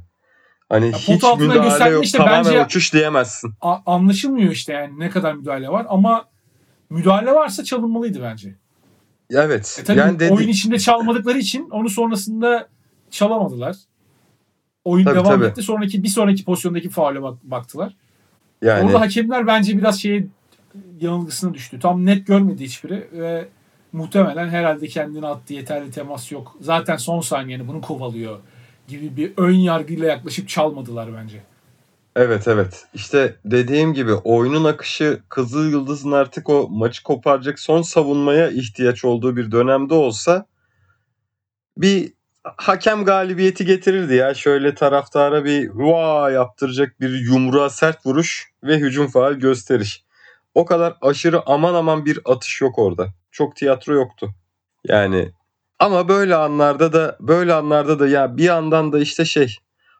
[SPEAKER 2] Hani ya hiç müdahale yok işte tamamen bence uçuş diyemezsin.
[SPEAKER 3] A- anlaşılmıyor işte yani ne kadar müdahale var ama müdahale varsa çalınmalıydı bence.
[SPEAKER 2] Evet.
[SPEAKER 3] E tabii yani dedik. oyun içinde çalmadıkları için onu sonrasında çalamadılar. Oyun tabii, devam tabii. etti. Sonraki bir sonraki pozisyondaki faule bak- baktılar. Yani... Orada hakemler bence biraz şeye yanılgısına düştü. Tam net görmedi hiçbiri ve muhtemelen herhalde kendini attı yeterli temas yok. Zaten son saniyeni bunu kovalıyor gibi bir ön yargıyla yaklaşıp çalmadılar bence.
[SPEAKER 2] Evet evet. İşte dediğim gibi oyunun akışı Kızıl Yıldız'ın artık o maçı koparacak son savunmaya ihtiyaç olduğu bir dönemde olsa bir hakem galibiyeti getirirdi ya. Şöyle taraftara bir hua yaptıracak bir yumruğa sert vuruş ve hücum faal gösteriş. O kadar aşırı aman aman bir atış yok orada. Çok tiyatro yoktu. Yani ama böyle anlarda da böyle anlarda da ya bir yandan da işte şey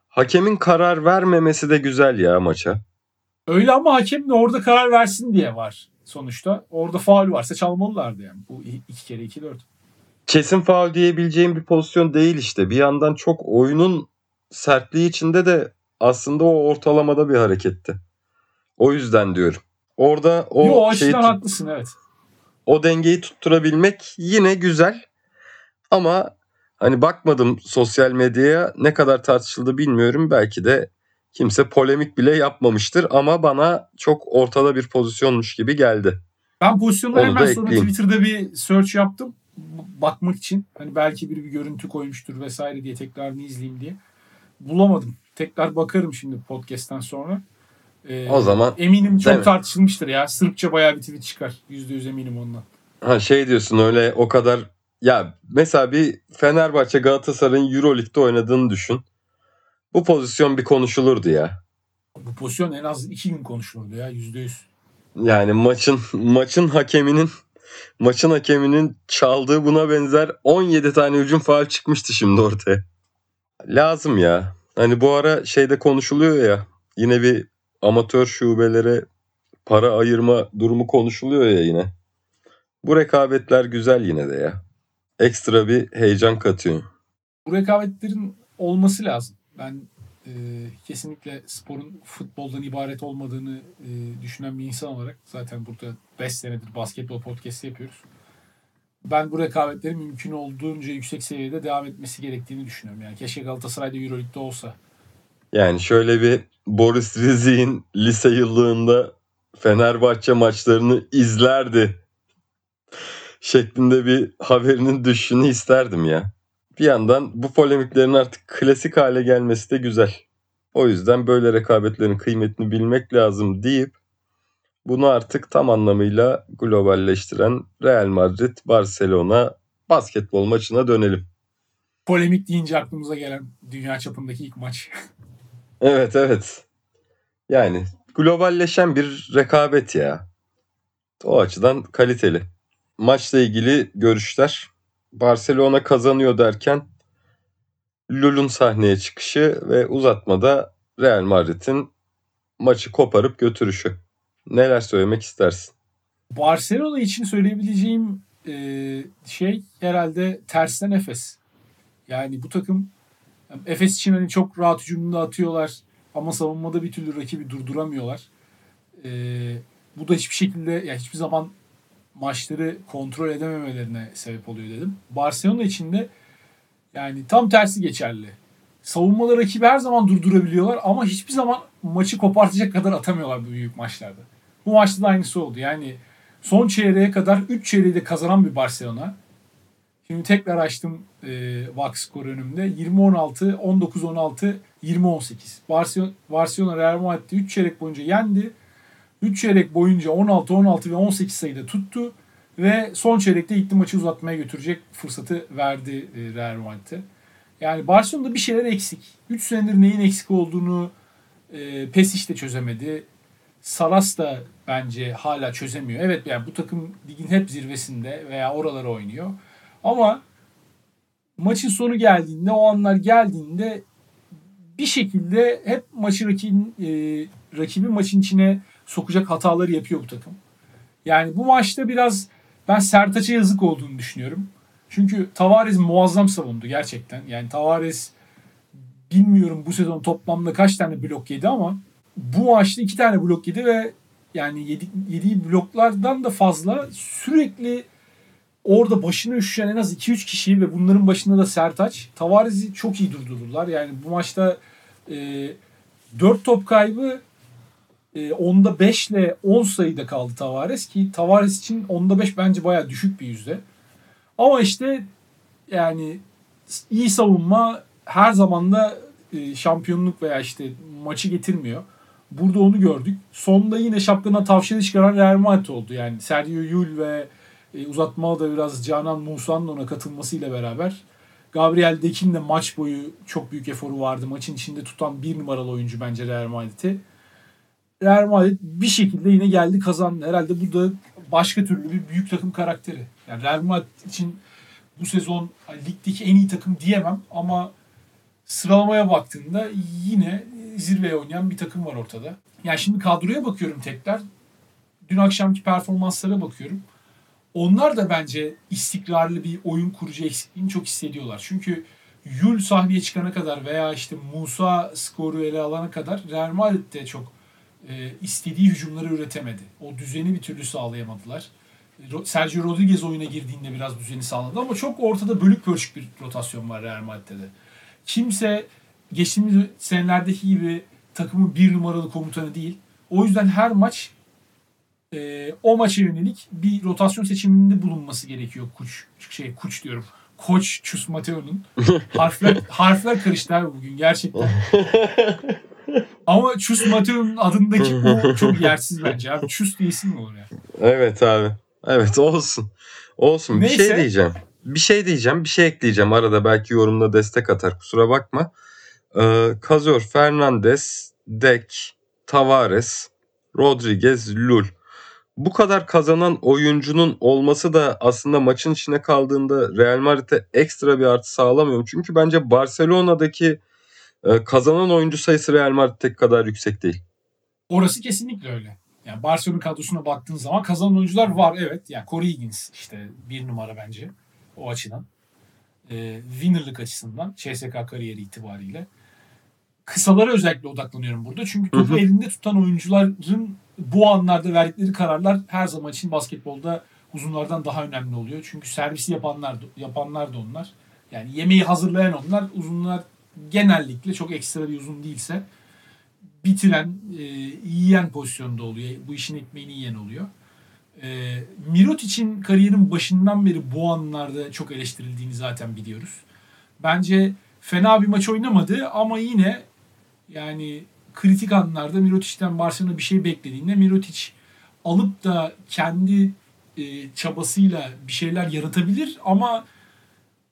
[SPEAKER 2] hakemin karar vermemesi de güzel ya maça.
[SPEAKER 3] Öyle ama hakem de orada karar versin diye var. sonuçta. Orada faul varsa çalmalılardı yani. Bu iki kere iki dört.
[SPEAKER 2] Kesin faul diyebileceğim bir pozisyon değil işte. Bir yandan çok oyunun sertliği içinde de aslında o ortalamada bir hareketti. O yüzden diyorum. Orada o
[SPEAKER 3] Yo, o
[SPEAKER 2] şeyi tut-
[SPEAKER 3] haklısın evet.
[SPEAKER 2] o dengeyi tutturabilmek yine güzel. Ama hani bakmadım sosyal medyaya ne kadar tartışıldı bilmiyorum. Belki de kimse polemik bile yapmamıştır ama bana çok ortada bir pozisyonmuş gibi geldi.
[SPEAKER 3] Ben pozisyonları
[SPEAKER 2] Onu
[SPEAKER 3] hemen sonra
[SPEAKER 2] ekleyeyim.
[SPEAKER 3] Twitter'da bir search yaptım. Bakmak için. Hani belki biri bir görüntü koymuştur vesaire diye tekrarını izleyeyim diye. Bulamadım. Tekrar bakarım şimdi podcast'ten sonra. Ee,
[SPEAKER 2] O zaman
[SPEAKER 3] eminim çok tartışılmıştır ya. Sırpça bayağı bir tweet çıkar. %100 eminim ondan.
[SPEAKER 2] ha şey diyorsun öyle o kadar ya mesela bir Fenerbahçe Galatasaray'ın Euroleague'de oynadığını düşün. Bu pozisyon bir konuşulurdu ya.
[SPEAKER 3] Bu pozisyon en az iki gün konuşulurdu ya %100.
[SPEAKER 2] Yani maçın maçın hakeminin maçın hakeminin çaldığı buna benzer 17 tane hücum faal çıkmıştı şimdi ortaya. Lazım ya. Hani bu ara şeyde konuşuluyor ya. Yine bir amatör şubelere para ayırma durumu konuşuluyor ya yine. Bu rekabetler güzel yine de ya. Ekstra bir heyecan katıyor.
[SPEAKER 3] Bu rekabetlerin olması lazım. Ben e, kesinlikle sporun futboldan ibaret olmadığını e, düşünen bir insan olarak zaten burada 5 senedir basketbol podcast'i yapıyoruz. Ben bu rekabetlerin mümkün olduğunca yüksek seviyede devam etmesi gerektiğini düşünüyorum. Yani keşke Galatasaray'da Euroleague'de olsa.
[SPEAKER 2] Yani şöyle bir Boris Rizik'in lise yıllığında Fenerbahçe maçlarını izlerdi şeklinde bir haberinin düşüşünü isterdim ya. Bir yandan bu polemiklerin artık klasik hale gelmesi de güzel. O yüzden böyle rekabetlerin kıymetini bilmek lazım deyip bunu artık tam anlamıyla globalleştiren Real Madrid Barcelona basketbol maçına dönelim.
[SPEAKER 3] Polemik deyince aklımıza gelen dünya çapındaki ilk maç.
[SPEAKER 2] Evet evet. Yani globalleşen bir rekabet ya. O açıdan kaliteli. Maçla ilgili görüşler. Barcelona kazanıyor derken Lul'un sahneye çıkışı ve uzatmada Real Madrid'in maçı koparıp götürüşü. Neler söylemek istersin?
[SPEAKER 3] Barcelona için söyleyebileceğim e, şey herhalde tersten Efes. Yani bu takım Efes için hani çok rahat hücumda atıyorlar ama savunmada bir türlü rakibi durduramıyorlar. E, bu da hiçbir şekilde ya hiçbir zaman maçları kontrol edememelerine sebep oluyor dedim. Barcelona için de yani tam tersi geçerli. Savunmada rakibi her zaman durdurabiliyorlar ama hiçbir zaman maçı kopartacak kadar atamıyorlar bu büyük maçlarda. Bu maçta da aynısı oldu. Yani son çeyreğe kadar 3 çeyreği de kazanan bir Barcelona. Şimdi tekrar açtım e, box score önümde. 20-16, 19-16, 20-18. Barcelona, Barcelona Real Madrid'i 3 çeyrek boyunca yendi. 3 çeyrek boyunca 16, 16 ve 18 sayıda tuttu. Ve son çeyrekte gitti maçı uzatmaya götürecek fırsatı verdi e, Real Madrid'e. Yani Barcelona'da bir şeyler eksik. 3 senedir neyin eksik olduğunu e, Pesic de çözemedi. Saras da bence hala çözemiyor. Evet yani bu takım ligin hep zirvesinde veya oralara oynuyor. Ama maçın sonu geldiğinde, o anlar geldiğinde bir şekilde hep maçı rakibin, e, rakibin maçın içine sokacak hataları yapıyor bu takım. Yani bu maçta biraz ben Sertaç'a yazık olduğunu düşünüyorum. Çünkü Tavares muazzam savundu gerçekten. Yani Tavares bilmiyorum bu sezon toplamda kaç tane blok yedi ama bu maçta iki tane blok yedi ve yani yedi, yediği bloklardan da fazla sürekli orada başına üşüşen en az 2-3 kişi ve bunların başında da Sertaç. Tavares'i çok iyi durdururlar. Yani bu maçta e, 4 top kaybı e, onda 5 ile 10 sayıda kaldı Tavares ki Tavares için onda 5 bence baya düşük bir yüzde. Ama işte yani iyi savunma her zaman da e, şampiyonluk veya işte maçı getirmiyor. Burada onu gördük. Sonunda yine şapkına tavşanı çıkaran Real Madrid oldu. Yani Sergio Yul ve e, uzatmada da biraz Canan Musa'nın ona katılmasıyla beraber Gabriel Dekin de maç boyu çok büyük eforu vardı. Maçın içinde tutan bir numaralı oyuncu bence Real Madrid'i. Real Madrid bir şekilde yine geldi kazandı. Herhalde bu da başka türlü bir büyük takım karakteri. Yani Real Madrid için bu sezon hani, ligdeki en iyi takım diyemem ama sıralamaya baktığında yine zirveye oynayan bir takım var ortada. Yani şimdi kadroya bakıyorum tekrar. dün akşamki performanslara bakıyorum. Onlar da bence istikrarlı bir oyun kurucu eksikliğini çok hissediyorlar. Çünkü Yul sahneye çıkana kadar veya işte Musa skoru ele alana kadar Real Madrid çok e, istediği hücumları üretemedi. O düzeni bir türlü sağlayamadılar. Sergio Rodriguez oyuna girdiğinde biraz düzeni sağladı ama çok ortada bölük pörçük bir rotasyon var Real Madrid'de de. Kimse geçtiğimiz senelerdeki gibi takımın bir numaralı komutanı değil. O yüzden her maç e, o maça yönelik bir rotasyon seçiminde bulunması gerekiyor Kuç şey Kuç diyorum. Koç Çus Mateo'nun harfler harfler karıştı abi bugün gerçekten. Ama Çus Mateo'nun adındaki o çok yersiz bence abi. Çus diye isim mi olur ya?
[SPEAKER 2] Evet abi. Evet olsun. Olsun. Bir şey
[SPEAKER 3] Neyse.
[SPEAKER 2] diyeceğim. Bir şey diyeceğim. Bir şey ekleyeceğim. Arada belki yorumda destek atar. Kusura bakma. Ee, Kazor, Fernandez, Dek, Tavares, Rodriguez, Lul. Bu kadar kazanan oyuncunun olması da aslında maçın içine kaldığında Real Madrid'e ekstra bir artı sağlamıyor. Çünkü bence Barcelona'daki e, kazanan oyuncu sayısı Real Madrid'deki kadar yüksek değil.
[SPEAKER 3] Orası kesinlikle öyle. Yani Barcelona kadrosuna baktığın zaman kazanan oyuncular var evet. Yani Corey Higgins işte bir numara bence o açıdan. Ee, winnerlık açısından CSK kariyeri itibariyle. Kısalara özellikle odaklanıyorum burada. Çünkü topu
[SPEAKER 2] Hı hı.
[SPEAKER 3] elinde tutan oyuncuların bu anlarda verdikleri kararlar her zaman için basketbolda uzunlardan daha önemli oluyor. Çünkü servisi yapanlar yapanlar da onlar. Yani yemeği hazırlayan onlar. Uzunlar genellikle çok ekstra bir uzun değilse bitiren, e, yiyen pozisyonda oluyor. Bu işin ekmeğini yiyen oluyor. E, Mirotic'in kariyerin başından beri bu anlarda çok eleştirildiğini zaten biliyoruz. Bence fena bir maç oynamadı ama yine yani kritik anlarda Mirotic'ten Barcelona bir şey beklediğinde Mirotic alıp da kendi e, çabasıyla bir şeyler yaratabilir ama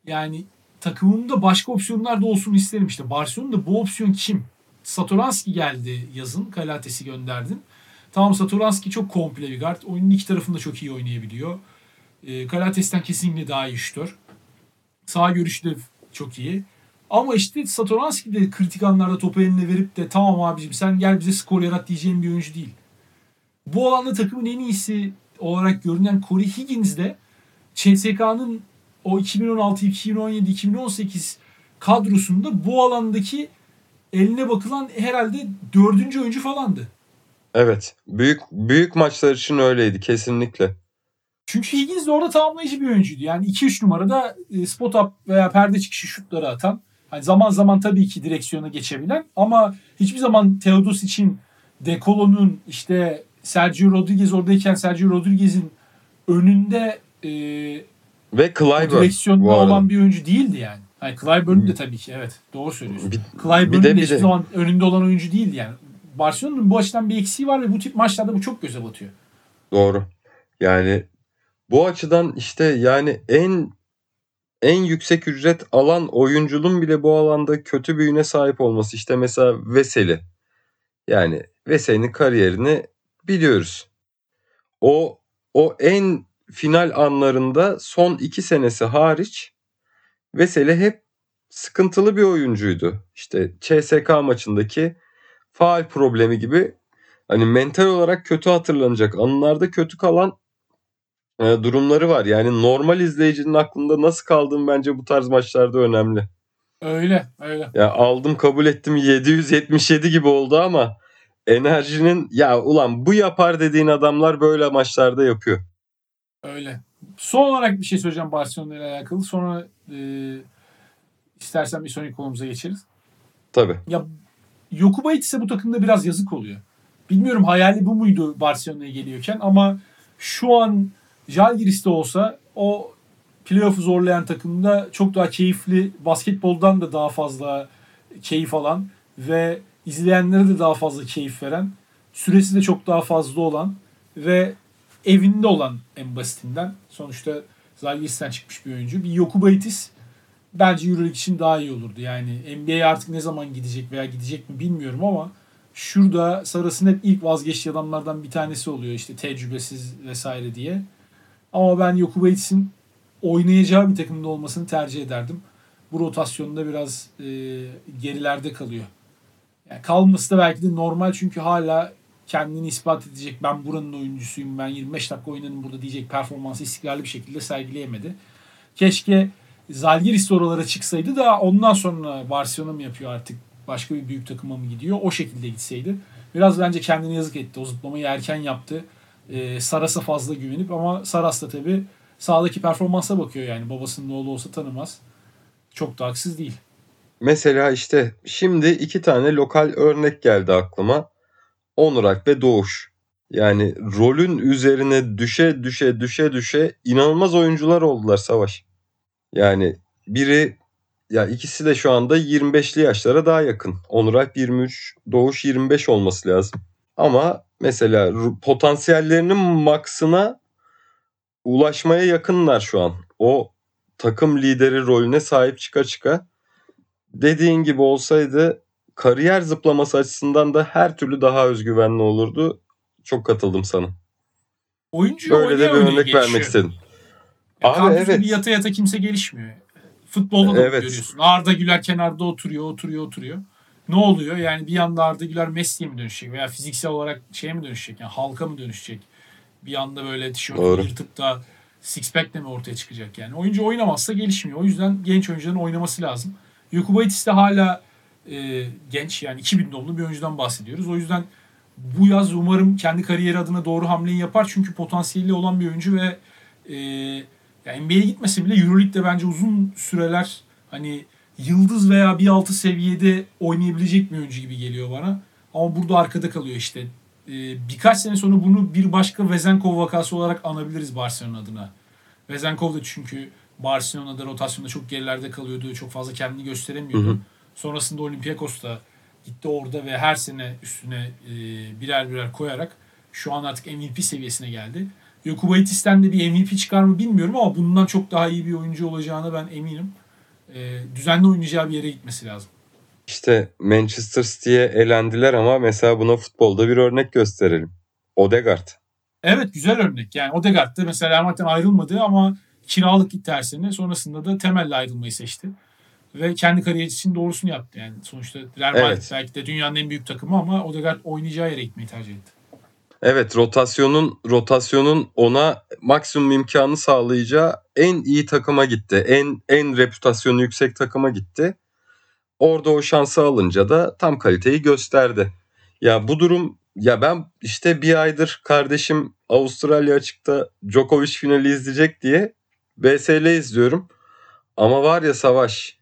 [SPEAKER 3] yani takımımda başka opsiyonlar da olsun isterim işte. Barcelona'da bu opsiyon kim? Satoranski geldi yazın. Kalates'i gönderdin. Tamam Satoranski çok komple bir guard. Oyunun iki tarafında çok iyi oynayabiliyor. E, Kalates'ten kesinlikle daha iyi şutör. Sağ görüşü de çok iyi. Ama işte Satoranski de kritik anlarda topu eline verip de tamam abicim sen gel bize skor yarat diyeceğim bir oyuncu değil. Bu alanda takımın en iyisi olarak görünen Corey Higgins de CSK'nın o 2016, 2017, 2018 kadrosunda bu alandaki eline bakılan herhalde dördüncü oyuncu falandı.
[SPEAKER 2] Evet. Büyük büyük maçlar için öyleydi kesinlikle.
[SPEAKER 3] Çünkü Higgins de orada tamamlayıcı bir oyuncuydu. Yani 2-3 numarada e, spot up veya perde çıkışı şutları atan. Hani zaman zaman tabii ki direksiyona geçebilen ama hiçbir zaman Teodos için Dekolo'nun işte Sergio Rodriguez oradayken Sergio Rodriguez'in önünde e,
[SPEAKER 2] Ve
[SPEAKER 3] o
[SPEAKER 2] Clyburn
[SPEAKER 3] direksiyonda
[SPEAKER 2] arada.
[SPEAKER 3] olan bir oyuncu değildi yani. Hani Clyburn de tabii ki evet doğru söylüyorsun.
[SPEAKER 2] Bir,
[SPEAKER 3] Clyburn
[SPEAKER 2] bir de-
[SPEAKER 3] de
[SPEAKER 2] bir
[SPEAKER 3] hiçbir zaman önünde olan oyuncu değildi yani. Barcelona'nın bu açıdan bir eksiği var ve bu tip maçlarda bu çok göze batıyor.
[SPEAKER 2] Doğru. Yani bu açıdan işte yani en en yüksek ücret alan oyuncunun bile bu alanda kötü bir üne sahip olması. İşte mesela Veseli. Yani Veseli'nin kariyerini biliyoruz. O o en final anlarında son iki senesi hariç Veseli hep sıkıntılı bir oyuncuydu. İşte CSK maçındaki faal problemi gibi hani mental olarak kötü hatırlanacak anılarda kötü kalan e, durumları var. Yani normal izleyicinin aklında nasıl kaldığım bence bu tarz maçlarda önemli.
[SPEAKER 3] Öyle öyle.
[SPEAKER 2] Ya aldım kabul ettim 777 gibi oldu ama enerjinin ya ulan bu yapar dediğin adamlar böyle maçlarda yapıyor.
[SPEAKER 3] Öyle. Son olarak bir şey söyleyeceğim Barcelona ile alakalı. Sonra e, istersen bir sonraki konumuza geçeriz.
[SPEAKER 2] Tabii.
[SPEAKER 3] Ya Yokubaitis'e bu takımda biraz yazık oluyor. Bilmiyorum hayali bu muydu Barcelona'ya geliyorken ama şu an Žalgiris'te olsa o playoff'u zorlayan takımda çok daha keyifli, basketboldan da daha fazla keyif alan ve izleyenlere de daha fazla keyif veren, süresi de çok daha fazla olan ve evinde olan en basitinden. Sonuçta Zalgiris'ten çıkmış bir oyuncu. Bir Yokubaitis bence Euroleague için daha iyi olurdu. Yani NBA'ye artık ne zaman gidecek veya gidecek mi bilmiyorum ama şurada Saras'ın hep ilk vazgeçtiği adamlardan bir tanesi oluyor işte tecrübesiz vesaire diye. Ama ben Yokubaitis'in oynayacağı bir takımda olmasını tercih ederdim. Bu rotasyonda biraz e, gerilerde kalıyor. Yani kalması da belki de normal çünkü hala kendini ispat edecek ben buranın oyuncusuyum ben 25 dakika oynadım burada diyecek performansı istikrarlı bir şekilde sergileyemedi. Keşke Zalgiris oralara çıksaydı da ondan sonra Barcelona mı yapıyor artık başka bir büyük takıma mı gidiyor o şekilde gitseydi. Biraz bence kendini yazık etti. O zıplamayı erken yaptı. Ee, Saras'a fazla güvenip ama Saras da tabii sahadaki performansa bakıyor yani. Babasının oğlu olsa tanımaz. Çok da haksız değil.
[SPEAKER 2] Mesela işte şimdi iki tane lokal örnek geldi aklıma. Onurak ve Doğuş. Yani rolün üzerine düşe düşe düşe düşe inanılmaz oyuncular oldular Savaş. Yani biri ya ikisi de şu anda 25'li yaşlara daha yakın. Onurak 23, Doğuş 25 olması lazım. Ama mesela potansiyellerinin maksına ulaşmaya yakınlar şu an. O takım lideri rolüne sahip çıka çıka. Dediğin gibi olsaydı kariyer zıplaması açısından da her türlü daha özgüvenli olurdu. Çok katıldım sana.
[SPEAKER 3] Oyuncu
[SPEAKER 2] Böyle de bir örnek
[SPEAKER 3] gelişiyor.
[SPEAKER 2] vermek istedim.
[SPEAKER 3] Ya
[SPEAKER 2] Abi evet.
[SPEAKER 3] bir yata yata kimse gelişmiyor. Futbolda da
[SPEAKER 2] Evet.
[SPEAKER 3] görüyorsun. Arda Güler kenarda oturuyor, oturuyor, oturuyor. Ne oluyor? Yani bir yanda Arda Güler Messi'ye mi dönüşecek veya fiziksel olarak şeye mi dönüşecek? Yani halka mı dönüşecek? Bir anda böyle tişörtü yırtıp da six pack'le mi ortaya çıkacak yani? Oyuncu oynamazsa gelişmiyor. O yüzden genç oyuncuların oynaması lazım. Yokubaitis de hala e, genç yani 2000 doğumlu bir oyuncudan bahsediyoruz. O yüzden bu yaz umarım kendi kariyeri adına doğru hamleyi yapar. Çünkü potansiyeli olan bir oyuncu ve e, yani NBA'ye gitmese bile Euroleague'de bence uzun süreler hani yıldız veya bir altı seviyede oynayabilecek bir oyuncu gibi geliyor bana. Ama burada arkada kalıyor işte. E, birkaç sene sonra bunu bir başka Vezenkov vakası olarak anabiliriz Barcelona adına. Vezenkov da çünkü Barcelona'da rotasyonda çok gerilerde kalıyordu. Çok fazla kendini gösteremiyordu.
[SPEAKER 2] Hı hı.
[SPEAKER 3] Sonrasında Olympiakos'ta gitti orada ve her sene üstüne e, birer birer koyarak şu an artık MVP seviyesine geldi. Yokubaitis'ten de bir MVP çıkar mı bilmiyorum ama bundan çok daha iyi bir oyuncu olacağına ben eminim. E, düzenli oynayacağı bir yere gitmesi lazım.
[SPEAKER 2] İşte Manchester City'ye elendiler ama mesela buna futbolda bir örnek gösterelim. Odegaard.
[SPEAKER 3] Evet güzel örnek. Yani Odegaard da mesela Ermat'tan ayrılmadı ama kiralık gitti her sene. Sonrasında da temelle ayrılmayı seçti. Ve kendi kariyeri için doğrusunu yaptı. Yani sonuçta Real Madrid
[SPEAKER 2] Evet.
[SPEAKER 3] belki de dünyanın en büyük takımı ama Odegaard oynayacağı yere gitmeyi tercih etti.
[SPEAKER 2] Evet rotasyonun rotasyonun ona maksimum imkanı sağlayacağı en iyi takıma gitti. En en reputasyonu yüksek takıma gitti. Orada o şansı alınca da tam kaliteyi gösterdi. Ya bu durum ya ben işte bir aydır kardeşim Avustralya açıkta Djokovic finali izleyecek diye BSL izliyorum. Ama var ya Savaş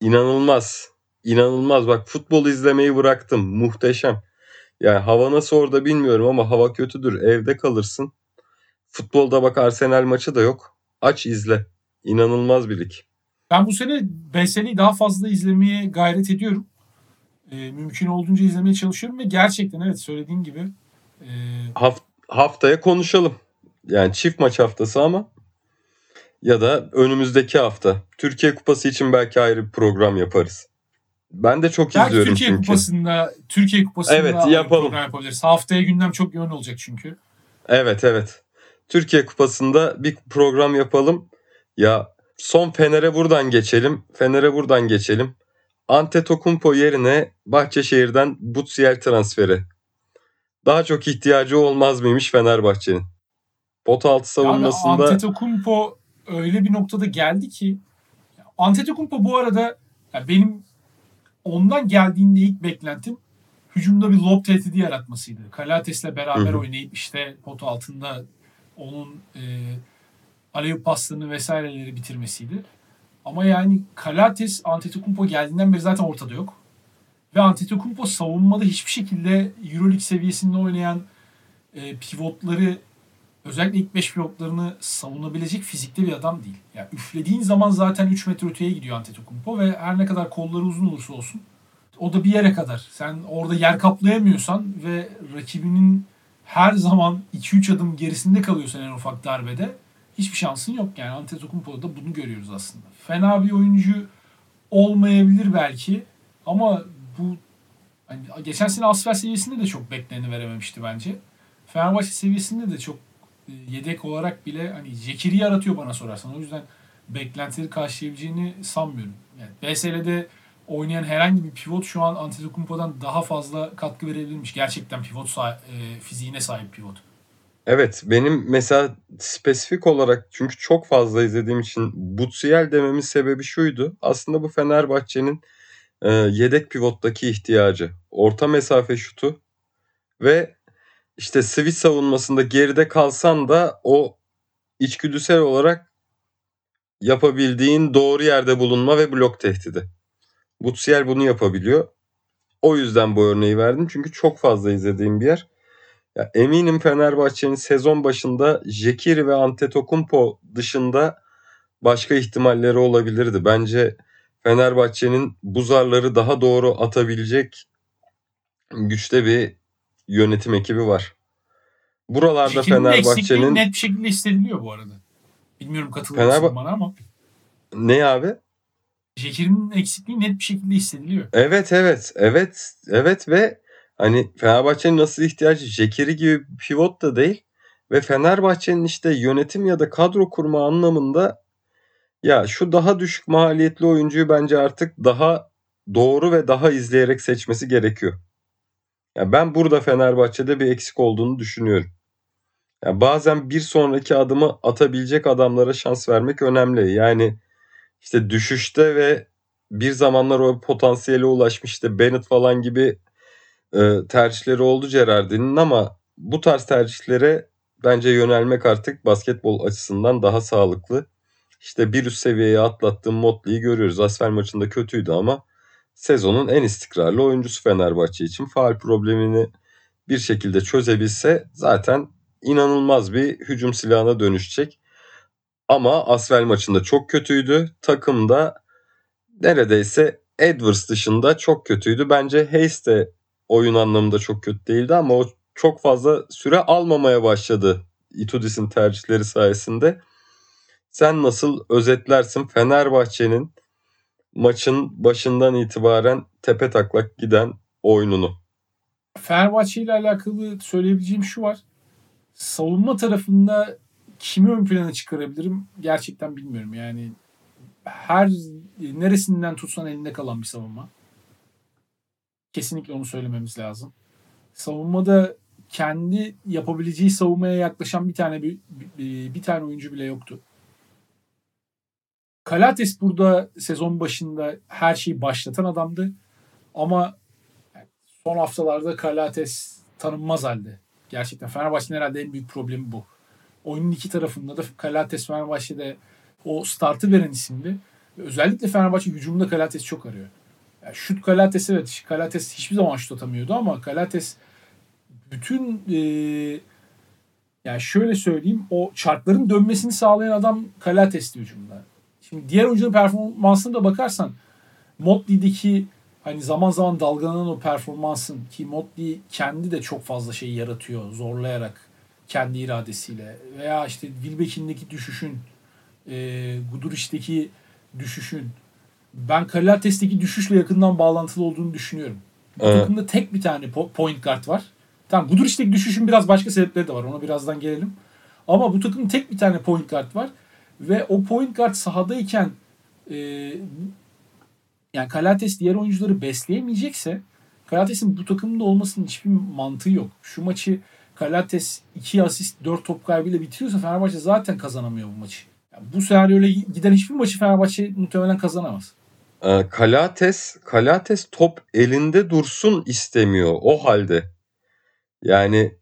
[SPEAKER 2] inanılmaz. İnanılmaz bak futbol izlemeyi bıraktım. Muhteşem. Yani hava nasıl orada bilmiyorum ama hava kötüdür. Evde kalırsın. Futbolda bak Arsenal maçı da yok. Aç izle. İnanılmaz bir lig.
[SPEAKER 3] Ben bu sene BSL'yi daha fazla izlemeye gayret ediyorum. Ee, mümkün olduğunca izlemeye çalışıyorum ve gerçekten evet söylediğin gibi e,
[SPEAKER 2] Haft- haftaya konuşalım. Yani çift maç haftası ama ya da önümüzdeki hafta. Türkiye Kupası için belki ayrı bir program yaparız. Ben de çok
[SPEAKER 3] belki
[SPEAKER 2] izliyorum
[SPEAKER 3] Türkiye
[SPEAKER 2] çünkü.
[SPEAKER 3] Kupası'nda Türkiye Kupası'nda
[SPEAKER 2] Evet, yapalım.
[SPEAKER 3] program yapabiliriz. Haftaya gündem çok yoğun olacak çünkü.
[SPEAKER 2] Evet evet. Türkiye Kupası'nda bir program yapalım. Ya son Fener'e buradan geçelim. Fener'e buradan geçelim. Antetokounmpo yerine Bahçeşehir'den Butsiyer transferi. Daha çok ihtiyacı olmaz mıymış Fenerbahçe'nin? Pot altı
[SPEAKER 3] Yani
[SPEAKER 2] savunmasında
[SPEAKER 3] Antetokounmpo öyle bir noktada geldi ki Antetokounmpo bu arada ya benim ondan geldiğinde ilk beklentim hücumda bir lob tehdidi yaratmasıydı. Kalates'le beraber
[SPEAKER 2] Hı hı.
[SPEAKER 3] oynayıp işte pot altında onun e, aleyhüp paslarını vesaireleri bitirmesiydi. Ama yani Kalates Antetokounmpo geldiğinden beri zaten ortada yok. Ve Antetokounmpo savunmada hiçbir şekilde Euroleague seviyesinde oynayan e, pivotları özellikle ilk 5 pivotlarını savunabilecek fizikte bir adam değil. Yani üflediğin zaman zaten 3 metre öteye gidiyor Antetokounmpo ve her ne kadar kolları uzun olursa olsun o da bir yere kadar. Sen orada yer kaplayamıyorsan ve rakibinin her zaman 2-3 adım gerisinde kalıyorsan en ufak darbede hiçbir şansın yok. Yani Antetokounmpo'da da bunu görüyoruz aslında. Fena bir oyuncu olmayabilir belki ama bu hani geçen sene Asfer seviyesinde de çok bekleneni verememişti bence. Fenerbahçe seviyesinde de çok yedek olarak bile hani Jekiri yaratıyor bana sorarsan. O yüzden beklentileri karşılayabileceğini sanmıyorum. Yani BSL'de oynayan herhangi bir pivot şu an Antetokounmpo'dan daha fazla katkı verebilirmiş. Gerçekten pivot sah- e, fiziğine sahip pivot.
[SPEAKER 2] Evet benim mesela spesifik olarak çünkü çok fazla izlediğim için Butsiel dememin sebebi şuydu. Aslında bu Fenerbahçe'nin e, yedek pivottaki ihtiyacı. Orta mesafe şutu ve işte switch savunmasında geride kalsan da o içgüdüsel olarak yapabildiğin doğru yerde bulunma ve blok tehdidi. Butsiel bunu yapabiliyor. O yüzden bu örneği verdim. Çünkü çok fazla izlediğim bir yer. Ya eminim Fenerbahçe'nin sezon başında Jekiri ve Antetokounmpo dışında başka ihtimalleri olabilirdi. Bence Fenerbahçe'nin bu zarları daha doğru atabilecek güçte bir yönetim ekibi var. Buralarda
[SPEAKER 3] Şekilin
[SPEAKER 2] Fenerbahçe'nin
[SPEAKER 3] net bir şekilde hissediliyor bu arada. Bilmiyorum katılır mısın
[SPEAKER 2] Fenerbah-
[SPEAKER 3] bana ama
[SPEAKER 2] ne abi?
[SPEAKER 3] Jekir'in eksikliği net bir şekilde hissediliyor.
[SPEAKER 2] Evet evet evet evet ve hani Fenerbahçe'nin nasıl ihtiyacı Jekiri gibi pivot da değil ve Fenerbahçe'nin işte yönetim ya da kadro kurma anlamında ya şu daha düşük maliyetli oyuncuyu bence artık daha doğru ve daha izleyerek seçmesi gerekiyor. Ya ben burada Fenerbahçe'de bir eksik olduğunu düşünüyorum. Ya bazen bir sonraki adımı atabilecek adamlara şans vermek önemli. Yani işte düşüşte ve bir zamanlar o potansiyele ulaşmış işte Bennett falan gibi e, tercihleri oldu Gerardin'in ama bu tarz tercihlere bence yönelmek artık basketbol açısından daha sağlıklı. İşte bir üst seviyeye atlattığım Motley'i görüyoruz. Asfer maçında kötüydü ama sezonun en istikrarlı oyuncusu Fenerbahçe için. Faal problemini bir şekilde çözebilse zaten inanılmaz bir hücum silahına dönüşecek. Ama Asvel maçında çok kötüydü. Takımda neredeyse Edwards dışında çok kötüydü. Bence Hayes de oyun anlamında çok kötü değildi ama o çok fazla süre almamaya başladı Itudis'in tercihleri sayesinde. Sen nasıl özetlersin Fenerbahçe'nin maçın başından itibaren tepe taklak giden oyununu?
[SPEAKER 3] Fenerbahçe ile alakalı söyleyebileceğim şu var. Savunma tarafında kimi ön plana çıkarabilirim gerçekten bilmiyorum. Yani her neresinden tutsan elinde kalan bir savunma. Kesinlikle onu söylememiz lazım. Savunmada kendi yapabileceği savunmaya yaklaşan bir tane bir, bir, bir tane oyuncu bile yoktu. Kalates burada sezon başında her şeyi başlatan adamdı. Ama son haftalarda Kalates tanınmaz halde. Gerçekten Fenerbahçe'nin herhalde en büyük problemi bu. Oyunun iki tarafında da Kalates Fenerbahçe'de o startı veren isimdi. Özellikle Fenerbahçe hücumda Kalates çok arıyor. Yani şut Kalates evet. Kalates hiçbir zaman şut atamıyordu ama Kalates bütün e, yani şöyle söyleyeyim o çarkların dönmesini sağlayan adam Kalates'ti hücumda. Şimdi diğer oyuncuların performansına da bakarsan Motley'deki hani zaman zaman dalgalanan o performansın ki Motley kendi de çok fazla şey yaratıyor zorlayarak kendi iradesiyle veya işte Wilbeck'indeki düşüşün e, Guduric'teki düşüşün ben Kalates'teki düşüşle yakından bağlantılı olduğunu düşünüyorum. Bu
[SPEAKER 2] Evet.
[SPEAKER 3] takımda tek bir tane po- point guard var. Tamam Guduric'teki düşüşün biraz başka sebepleri de var. Ona birazdan gelelim. Ama bu takımda tek bir tane point guard var. Ve o point guard sahadayken e, yani Kalates diğer oyuncuları besleyemeyecekse Kalates'in bu takımda olmasının hiçbir mantığı yok. Şu maçı Kalates 2 asist 4 top kaybıyla bitiriyorsa Fenerbahçe zaten kazanamıyor bu maçı. Yani bu senaryoyla giden hiçbir maçı Fenerbahçe muhtemelen kazanamaz.
[SPEAKER 2] Ee, Kalates, Kalates top elinde dursun istemiyor o halde. Yani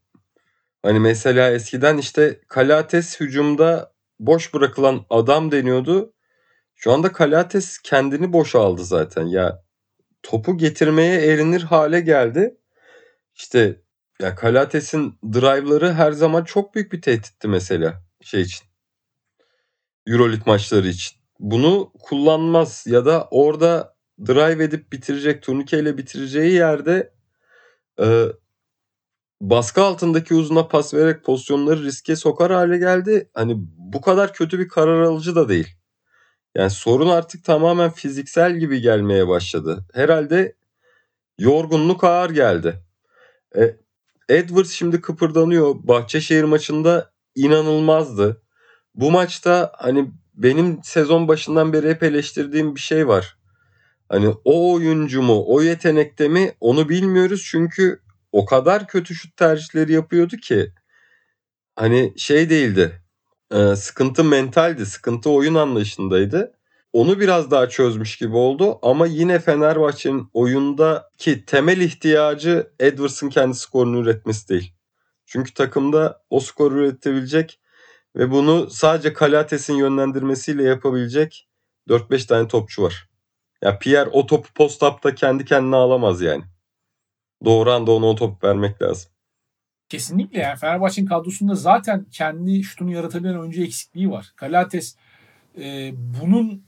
[SPEAKER 2] hani mesela eskiden işte Kalates hücumda boş bırakılan adam deniyordu. Şu anda Kalates kendini boşa aldı zaten. Ya topu getirmeye erinir hale geldi. İşte ya Kalates'in drive'ları her zaman çok büyük bir tehditti mesela şey için. Euroleague maçları için. Bunu kullanmaz ya da orada drive edip bitirecek, turnikeyle bitireceği yerde e, baskı altındaki uzuna pas vererek pozisyonları riske sokar hale geldi. Hani bu kadar kötü bir karar alıcı da değil. Yani sorun artık tamamen fiziksel gibi gelmeye başladı. Herhalde yorgunluk ağır geldi. E, Edwards şimdi kıpırdanıyor. Bahçeşehir maçında inanılmazdı. Bu maçta hani benim sezon başından beri hep eleştirdiğim bir şey var. Hani o oyuncu mu, o yetenekte mi onu bilmiyoruz çünkü o kadar kötü şut tercihleri yapıyordu ki hani şey değildi. E, sıkıntı mentaldi, sıkıntı oyun anlayışındaydı. Onu biraz daha çözmüş gibi oldu ama yine Fenerbahçe'nin oyundaki temel ihtiyacı Edwards'ın kendi skorunu üretmesi değil. Çünkü takımda o skoru üretebilecek ve bunu sadece Kalates'in yönlendirmesiyle yapabilecek 4-5 tane topçu var. Ya Pierre o topu post-up'ta kendi kendine alamaz yani. Doğru anda ona o topu vermek lazım.
[SPEAKER 3] Kesinlikle yani Fenerbahçe'nin kadrosunda zaten kendi şutunu yaratabilen oyuncu eksikliği var. Kalates e, bunun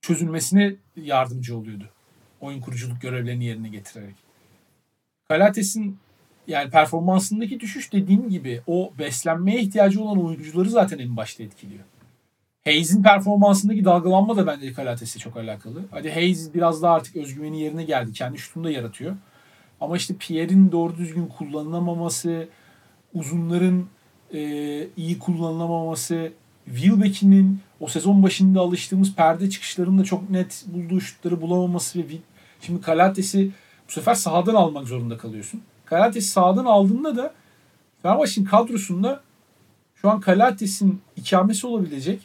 [SPEAKER 3] çözülmesine yardımcı oluyordu. Oyun kuruculuk görevlerini yerine getirerek. Kalates'in yani performansındaki düşüş dediğim gibi o beslenmeye ihtiyacı olan oyuncuları zaten en başta etkiliyor. Hayes'in performansındaki dalgalanma da bence Kalates'e çok alakalı. Hadi Hayes biraz daha artık özgüveni yerine geldi. Kendi şutunu da yaratıyor. Ama işte Pierre'in doğru düzgün kullanılamaması, uzunların e, iyi kullanılamaması, Wilbeck'in o sezon başında alıştığımız perde çıkışlarında çok net bulduğu şutları bulamaması ve şimdi Kalates'i bu sefer sahadan almak zorunda kalıyorsun. Kalates'i sahadan aldığında da Fenerbahçe'nin kadrosunda şu an Kalates'in ikamesi olabilecek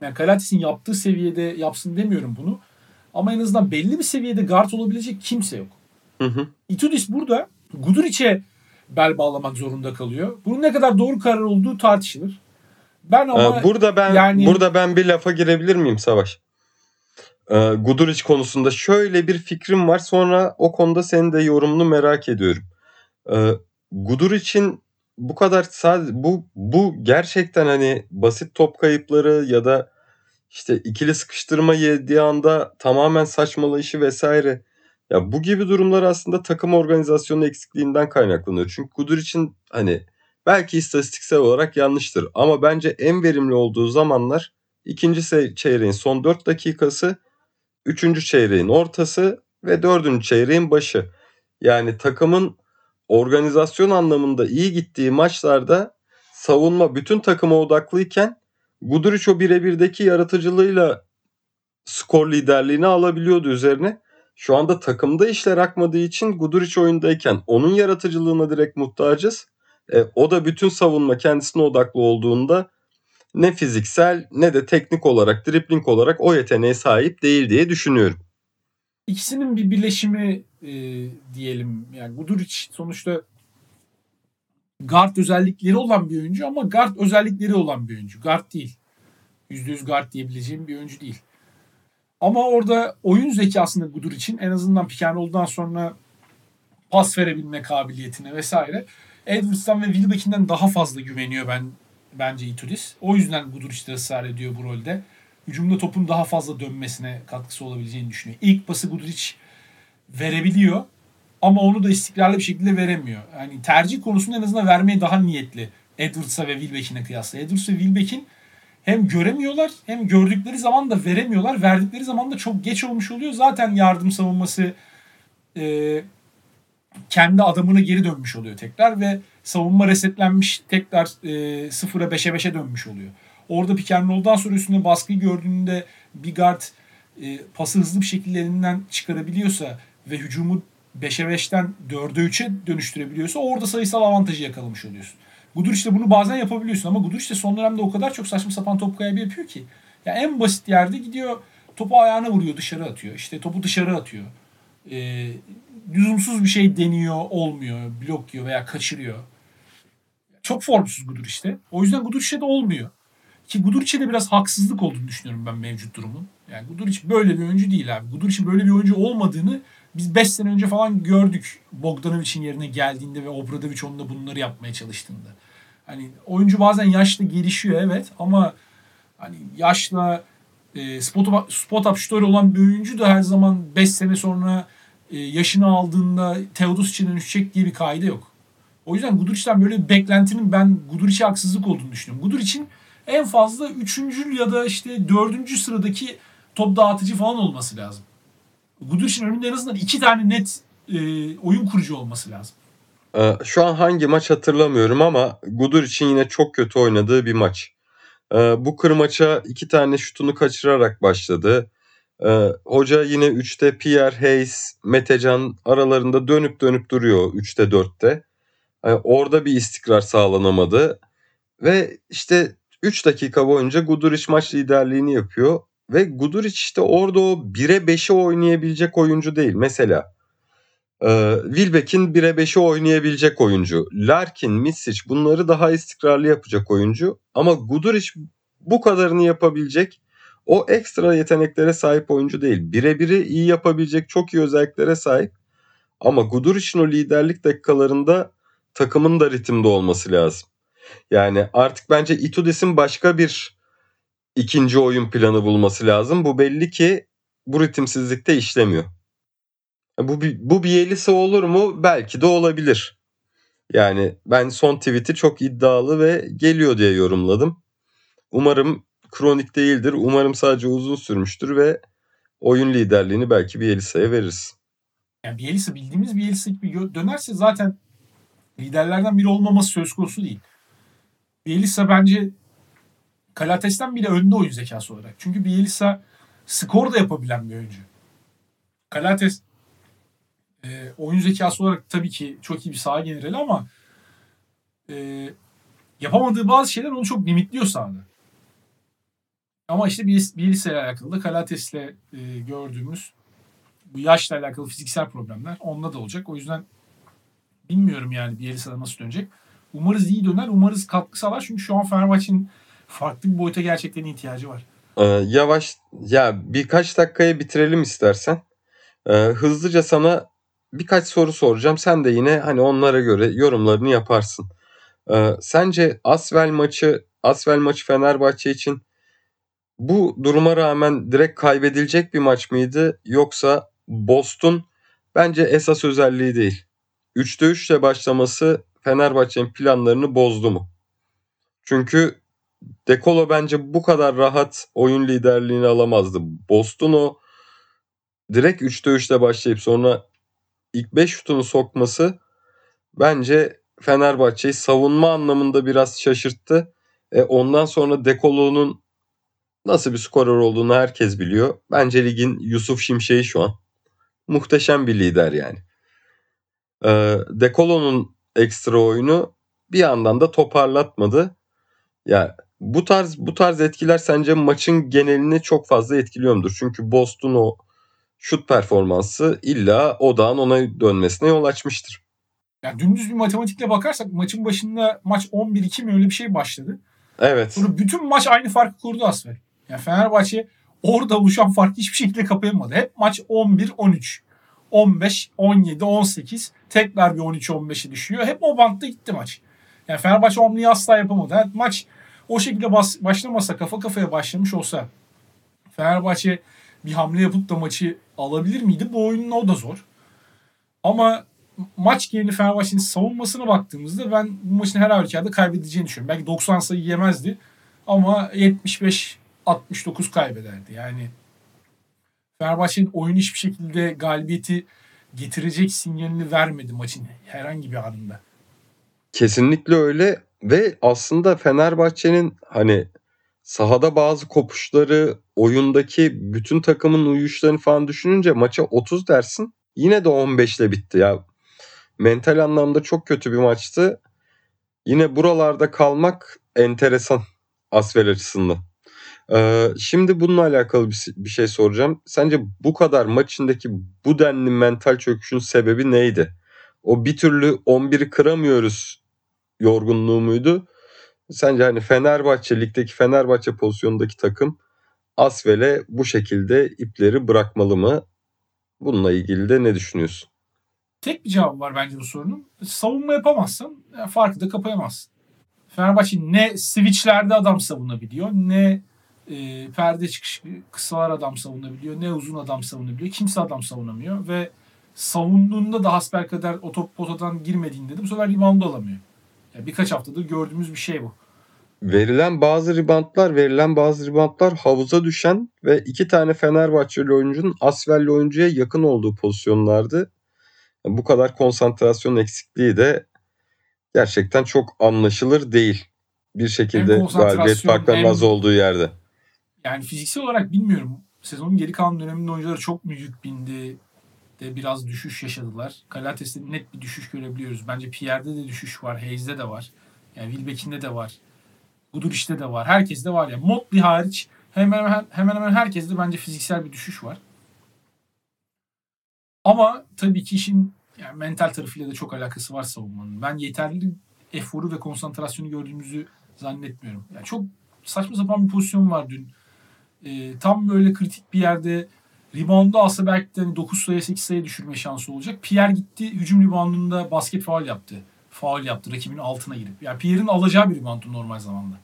[SPEAKER 3] yani Kalates'in yaptığı seviyede yapsın demiyorum bunu. Ama en azından belli bir seviyede guard olabilecek kimse yok.
[SPEAKER 2] Hı hı.
[SPEAKER 3] Itudis burada Guduric'e bel bağlamak zorunda kalıyor. Bunun ne kadar doğru karar olduğu tartışılır. Ben ama
[SPEAKER 2] Ee, burada ben
[SPEAKER 3] yani-
[SPEAKER 2] burada ben bir lafa girebilir miyim Savaş? Ee, Guduric konusunda şöyle bir fikrim var. Sonra o konuda senin de yorumunu merak ediyorum. Ee, Guduric'in bu kadar sadece bu bu gerçekten hani basit top kayıpları ya da işte ikili sıkıştırma yediği anda tamamen saçmalayışı vesaire. Ya bu gibi durumlar aslında takım organizasyonu eksikliğinden kaynaklanıyor. Çünkü Guduric'in hani belki istatistiksel olarak yanlıştır ama bence en verimli olduğu zamanlar ikinci çeyreğin son 4 dakikası, üçüncü çeyreğin ortası ve dördüncü çeyreğin başı. Yani takımın organizasyon anlamında iyi gittiği maçlarda savunma bütün takıma odaklıyken Guduric o birebirdeki yaratıcılığıyla skor liderliğini alabiliyordu üzerine. Şu anda takımda işler akmadığı için Guduric oyundayken onun yaratıcılığına direkt muhtacız. E, o da bütün savunma kendisine odaklı olduğunda ne fiziksel ne de teknik olarak, dribling olarak o yeteneğe sahip değil diye düşünüyorum.
[SPEAKER 3] ikisinin bir birleşimi e, diyelim. Yani Guduric sonuçta guard özellikleri olan bir oyuncu ama guard özellikleri olan bir oyuncu. Guard değil. %100 guard diyebileceğim bir oyuncu değil. Ama orada oyun zekasında Guduric'in en azından pick and roll'dan sonra pas verebilme kabiliyetine vesaire Edwards'tan ve Wilbeck'inden daha fazla güveniyor ben bence Itudis. O yüzden Guduric de ısrar ediyor bu rolde. Hücumda topun daha fazla dönmesine katkısı olabileceğini düşünüyor. İlk pası Guduric verebiliyor ama onu da istikrarlı bir şekilde veremiyor. Yani tercih konusunda en azından vermeye daha niyetli Edwards'a ve Wilbeck'ine kıyasla. Edwards ve Wilbeck'in hem göremiyorlar hem gördükleri zaman da veremiyorlar. Verdikleri zaman da çok geç olmuş oluyor. Zaten yardım savunması e, kendi adamına geri dönmüş oluyor tekrar ve savunma resetlenmiş tekrar e, sıfıra 5'e 5'e dönmüş oluyor. Orada pick and sonra üstünde baskıyı gördüğünde bir guard e, pası hızlı bir şekilde elinden çıkarabiliyorsa ve hücumu 5'e 5'ten 4'e 3'e dönüştürebiliyorsa orada sayısal avantajı yakalamış oluyorsun. Guduric de bunu bazen yapabiliyorsun ama Guduric de son dönemde o kadar çok saçma sapan top kaybı yapıyor ki. Ya en basit yerde gidiyor topu ayağına vuruyor dışarı atıyor. İşte topu dışarı atıyor. Ee, lüzumsuz bir şey deniyor olmuyor. Blok yiyor veya kaçırıyor. Çok formsuz Guduric'te. O yüzden Guduric'te de olmuyor. Ki Guduric'e de biraz haksızlık olduğunu düşünüyorum ben mevcut durumun. Yani Guduric böyle bir oyuncu değil abi. Guduric'in böyle bir oyuncu olmadığını biz 5 sene önce falan gördük. Bogdanovic'in yerine geldiğinde ve Obradovic onunla bunları yapmaya çalıştığında. Hani oyuncu bazen yaşlı gelişiyor evet ama hani yaşla e, spot, up, spot up şutörü olan bir oyuncu da her zaman 5 sene sonra e, yaşını aldığında Teodosic'e dönüşecek diye bir kaide yok. O yüzden Guduric'den böyle bir beklentinin ben Guduric'e haksızlık olduğunu düşünüyorum. Guduric'in en fazla 3. ya da işte 4. sıradaki top dağıtıcı falan olması lazım. Guduric'in önünde en azından iki tane net e, oyun kurucu olması lazım.
[SPEAKER 2] Ee, Şu an hangi maç hatırlamıyorum ama Guduric'in yine çok kötü oynadığı bir maç. Ee, Bu kır maça iki tane şutunu kaçırarak başladı. Ee, hoca yine 3'te Pierre, Hayes, Metecan aralarında dönüp dönüp duruyor 3'te 4'te. Yani orada bir istikrar sağlanamadı. Ve işte 3 dakika boyunca Guduric maç liderliğini yapıyor. Ve Guduric işte orada o 1'e 5'e oynayabilecek oyuncu değil. Mesela e, Wilbeck'in 1'e 5'e oynayabilecek oyuncu. Larkin, Misic bunları daha istikrarlı yapacak oyuncu. Ama Guduric bu kadarını yapabilecek o ekstra yeteneklere sahip oyuncu değil. Birebiri iyi yapabilecek çok iyi özelliklere sahip. Ama Guduric'in o liderlik dakikalarında takımın da ritimde olması lazım. Yani artık bence Itudis'in başka bir ikinci oyun planı bulması lazım. Bu belli ki bu ritimsizlikte işlemiyor. Bu, bu Bielisa olur mu? Belki de olabilir. Yani ben son tweet'i çok iddialı ve geliyor diye yorumladım. Umarım kronik değildir. Umarım sadece uzun sürmüştür ve oyun liderliğini belki Bielisa'ya veririz.
[SPEAKER 3] Yani Bielisa bildiğimiz Bielisa gibi dönerse zaten liderlerden biri olmaması söz konusu değil. Bielisa bence Kalates'ten bile önde oyun zekası olarak. Çünkü Bielisa skor da yapabilen bir oyuncu. Kalates e, oyun zekası olarak tabii ki çok iyi bir saha generali ama e, yapamadığı bazı şeyler onu çok limitliyor sahada. Ama işte Bielsa ile alakalı da Kalates'le e, gördüğümüz bu yaşla alakalı fiziksel problemler onda da olacak. O yüzden bilmiyorum yani Bielsa'da nasıl dönecek. Umarız iyi döner. Umarız katkı sağlar. Çünkü şu an Fenerbahçe'nin farklı bir boyuta gerçekten ihtiyacı var.
[SPEAKER 2] Ee, yavaş ya birkaç dakikaya bitirelim istersen. Ee, hızlıca sana birkaç soru soracağım. Sen de yine hani onlara göre yorumlarını yaparsın. Ee, sence Asvel maçı Asvel maçı Fenerbahçe için bu duruma rağmen direkt kaybedilecek bir maç mıydı yoksa Boston bence esas özelliği değil. 3'te 3 ile başlaması Fenerbahçe'nin planlarını bozdu mu? Çünkü Dekolo bence bu kadar rahat oyun liderliğini alamazdı. Boston o direkt 3'te 3 ile başlayıp sonra ilk 5 şutunu sokması bence Fenerbahçe'yi savunma anlamında biraz şaşırttı. E ondan sonra Dekolo'nun nasıl bir skorer olduğunu herkes biliyor. Bence ligin Yusuf Şimşek'i şu an. Muhteşem bir lider yani. E, Dekolo'nun ekstra oyunu bir yandan da toparlatmadı. Ya bu tarz bu tarz etkiler sence maçın genelini çok fazla etkiliyor mudur? Çünkü Boston o şut performansı illa odağın ona dönmesine yol açmıştır.
[SPEAKER 3] Yani dümdüz bir matematikle bakarsak maçın başında maç 11-2 mi öyle bir şey başladı.
[SPEAKER 2] Evet.
[SPEAKER 3] Sonra bütün maç aynı farkı kurdu Asfer. Yani Fenerbahçe orada oluşan farkı hiçbir şekilde kapayamadı. Hep maç 11-13. 15, 17, 18 tekrar bir 13-15'e düşüyor. Hep o bantta gitti maç. Yani Fenerbahçe omniyi asla yapamadı. Yani maç o şekilde bas, başlamasa kafa kafaya başlamış olsa Fenerbahçe bir hamle yapıp da maçı alabilir miydi? Bu oyunun o da zor. Ama maç geneli Fenerbahçe'nin savunmasına baktığımızda ben bu maçın her halükarda kaybedeceğini düşünüyorum. Belki 90 sayı yemezdi ama 75 69 kaybederdi. Yani Fenerbahçe'nin oyun hiçbir şekilde galibiyeti getirecek sinyalini vermedi maçın herhangi bir anında.
[SPEAKER 2] Kesinlikle öyle ve aslında Fenerbahçe'nin hani sahada bazı kopuşları, oyundaki bütün takımın uyuşlarını falan düşününce maça 30 dersin. Yine de 15 ile bitti ya. Mental anlamda çok kötü bir maçtı. Yine buralarda kalmak enteresan Asvel açısından. Ee, şimdi bununla alakalı bir, bir şey soracağım. Sence bu kadar maç içindeki bu denli mental çöküşün sebebi neydi? O bir türlü 11'i kıramıyoruz yorgunluğu muydu? Sence hani Fenerbahçe, ligdeki Fenerbahçe pozisyonundaki takım Asvel'e bu şekilde ipleri bırakmalı mı? Bununla ilgili de ne düşünüyorsun?
[SPEAKER 3] Tek bir cevap var bence bu sorunun. Savunma yapamazsan farkı da kapayamazsın. Fenerbahçe ne switchlerde adam savunabiliyor ne e, perde çıkış kısalar adam savunabiliyor ne uzun adam savunabiliyor. Kimse adam savunamıyor ve savunduğunda da hasbelkader o top potadan girmediğinde de bu sefer rebound alamıyor. Yani birkaç haftadır gördüğümüz bir şey bu.
[SPEAKER 2] Verilen bazı ribantlar, verilen bazı ribantlar havuza düşen ve iki tane Fenerbahçeli oyuncunun Asvelli oyuncuya yakın olduğu pozisyonlardı. Bu kadar konsantrasyon eksikliği de gerçekten çok anlaşılır değil. Bir şekilde galibiyet farklarının az olduğu yerde.
[SPEAKER 3] Yani fiziksel olarak bilmiyorum. sezonun geri kalan döneminde oyuncuları çok mu yük bindi de biraz düşüş yaşadılar. Galates'te net bir düşüş görebiliyoruz. Bence Pierre'de de düşüş var. Hayes'de de var. Yani Wilbeck'inde de var. Guduric'de de var. Herkeste var ya. Yani. Motley hariç hemen hemen, hemen hemen herkeste bence fiziksel bir düşüş var. Ama tabii ki işin yani mental tarafıyla da çok alakası var savunmanın. Ben yeterli eforu ve konsantrasyonu gördüğümüzü zannetmiyorum. Yani çok saçma sapan bir pozisyon var dün. Ee, tam böyle kritik bir yerde reboundu alsa belki de hani 9 sayı 8 sayı düşürme şansı olacak. Pierre gitti hücum reboundunda basket faul yaptı. Faul yaptı rakibin altına girip. Yani Pierre'in alacağı bir reboundu normal zamanda.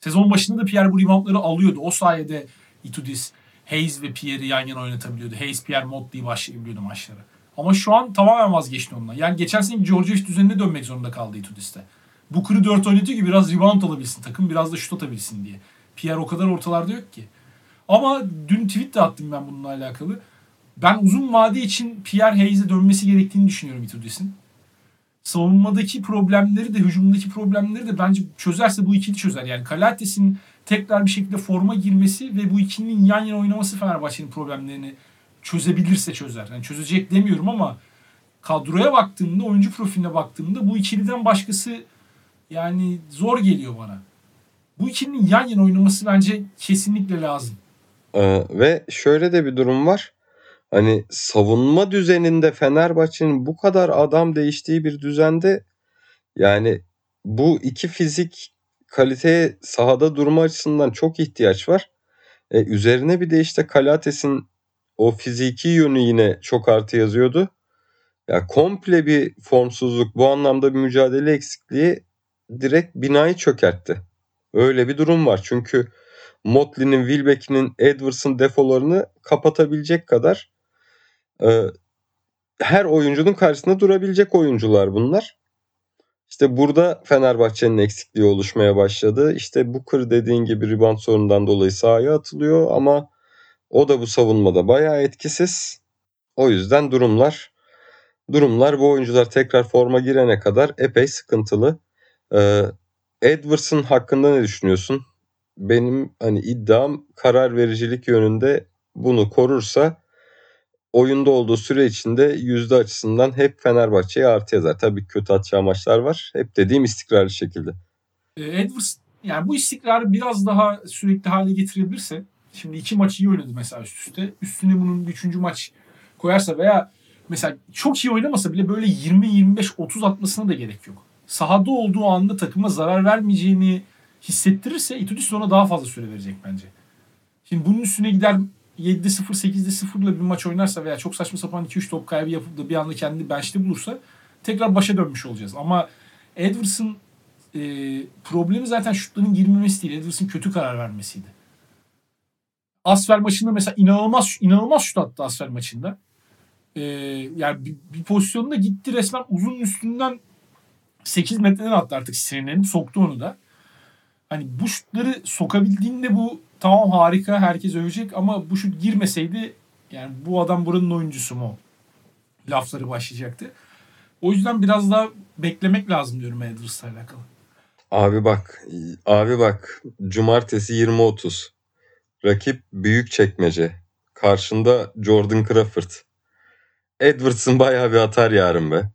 [SPEAKER 3] Sezon başında da Pierre bu reboundları alıyordu. O sayede Itudis, Hayes ve Pierre'i yan yana oynatabiliyordu. Hayes, Pierre, Motley başlayabiliyordu maçlara. Ama şu an tamamen vazgeçti ondan. Yani geçen sene Georgiev düzenine dönmek zorunda kaldı Itudis'te. Booker'ı 4 oynatıyor ki biraz rebound alabilsin takım, biraz da şut atabilsin diye. Pierre o kadar ortalarda yok ki. Ama dün tweet de attım ben bununla alakalı. Ben uzun vade için Pierre Hayes'e dönmesi gerektiğini düşünüyorum Itudis'in. Savunmadaki problemleri de hücumdaki problemleri de bence çözerse bu ikili çözer. Yani Kalates'in tekrar bir şekilde forma girmesi ve bu ikilinin yan yana oynaması Fenerbahçe'nin problemlerini çözebilirse çözer. Yani çözecek demiyorum ama kadroya baktığımda, oyuncu profiline baktığımda bu ikiliden başkası yani zor geliyor bana. Bu ikilinin yan yana oynaması bence kesinlikle lazım.
[SPEAKER 2] Ee, ve şöyle de bir durum var. Hani savunma düzeninde Fenerbahçe'nin bu kadar adam değiştiği bir düzende yani bu iki fizik kaliteye sahada durma açısından çok ihtiyaç var. E, üzerine bir de işte Kalates'in o fiziki yönü yine çok artı yazıyordu. Ya komple bir formsuzluk, bu anlamda bir mücadele eksikliği direkt binayı çökertti. Öyle bir durum var. Çünkü Motley'nin, Wilbeck'in, Edwards'ın defolarını kapatabilecek kadar e, her oyuncunun karşısında durabilecek oyuncular bunlar. İşte burada Fenerbahçe'nin eksikliği oluşmaya başladı. İşte Booker dediğin gibi rebound sorunundan dolayı sahaya atılıyor ama o da bu savunmada bayağı etkisiz. O yüzden durumlar durumlar bu oyuncular tekrar forma girene kadar epey sıkıntılı. Ee, Edwards'ın hakkında ne düşünüyorsun? Benim hani iddiam karar vericilik yönünde bunu korursa oyunda olduğu süre içinde yüzde açısından hep Fenerbahçe'ye artı yazar. Tabii kötü atacağı maçlar var. Hep dediğim istikrarlı şekilde.
[SPEAKER 3] Ee, Edwards yani bu istikrarı biraz daha sürekli hale getirebilirse şimdi iki maç iyi oynadı mesela üst üste. Üstüne bunun üçüncü maç koyarsa veya mesela çok iyi oynamasa bile böyle 20-25-30 atmasına da gerek yok. Sahada olduğu anda takıma zarar vermeyeceğini hissettirirse Itudis ona daha fazla süre verecek bence. Şimdi bunun üstüne gider 7'de 0, 8'de 0 ile bir maç oynarsa veya çok saçma sapan 2-3 top kaybı yapıp da bir anda kendini bench'te bulursa tekrar başa dönmüş olacağız. Ama Edwards'ın e, problemi zaten şutların girmemesi değil. Edwards'ın kötü karar vermesiydi. Asfer maçında mesela inanılmaz inanılmaz şut attı Asfer maçında. E, yani bir, bir pozisyonda gitti resmen uzun üstünden 8 metreden attı artık sinirlenip soktu onu da. Hani bu şutları sokabildiğinde bu tamam harika herkes övecek ama bu şut girmeseydi yani bu adam buranın oyuncusu mu? Lafları başlayacaktı. O yüzden biraz daha beklemek lazım diyorum Edwards'la alakalı.
[SPEAKER 2] Abi bak, abi bak. Cumartesi 20.30. Rakip büyük çekmece. Karşında Jordan Crawford. Edwards'ın bayağı bir atar yarın be.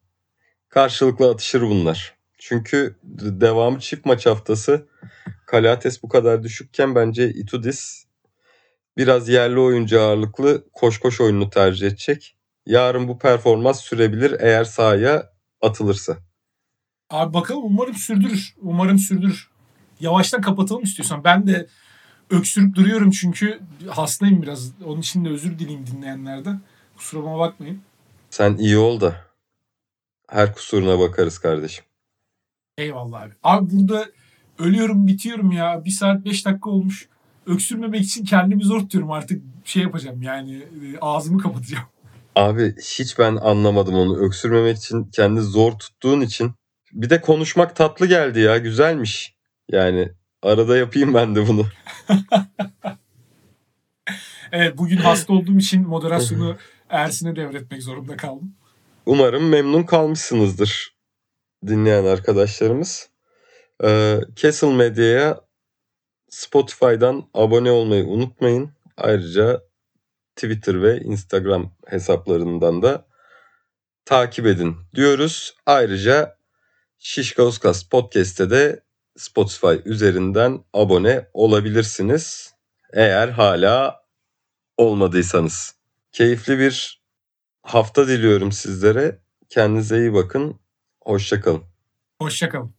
[SPEAKER 2] Karşılıklı atışır bunlar. Çünkü devamı çift maç haftası. Kalates bu kadar düşükken bence Itudis biraz yerli oyuncu ağırlıklı koş koş oyununu tercih edecek. Yarın bu performans sürebilir eğer sahaya atılırsa.
[SPEAKER 3] Abi bakalım umarım sürdürür. Umarım sürdürür. Yavaştan kapatalım istiyorsan. Ben de öksürüp duruyorum çünkü hastayım biraz. Onun için de özür dileyim dinleyenlerden. Kusuruma bakmayın.
[SPEAKER 2] Sen iyi ol da her kusuruna bakarız kardeşim.
[SPEAKER 3] Eyvallah abi. Abi burada ölüyorum bitiyorum ya. Bir saat beş dakika olmuş. Öksürmemek için kendimi zor tutuyorum artık. Şey yapacağım yani e, ağzımı kapatacağım.
[SPEAKER 2] Abi hiç ben anlamadım onu. Öksürmemek için kendi zor tuttuğun için. Bir de konuşmak tatlı geldi ya. Güzelmiş. Yani arada yapayım ben de bunu.
[SPEAKER 3] evet bugün hasta olduğum için moderasyonu Ersin'e devretmek zorunda kaldım.
[SPEAKER 2] Umarım memnun kalmışsınızdır dinleyen arkadaşlarımız. Ee, Castle Medya'ya Spotify'dan abone olmayı unutmayın. Ayrıca Twitter ve Instagram hesaplarından da takip edin diyoruz. Ayrıca Şişkauskas Podcast'te de Spotify üzerinden abone olabilirsiniz. Eğer hala olmadıysanız. Keyifli bir hafta diliyorum sizlere. Kendinize iyi bakın. Hoşçakalın.
[SPEAKER 3] Hoşçakalın.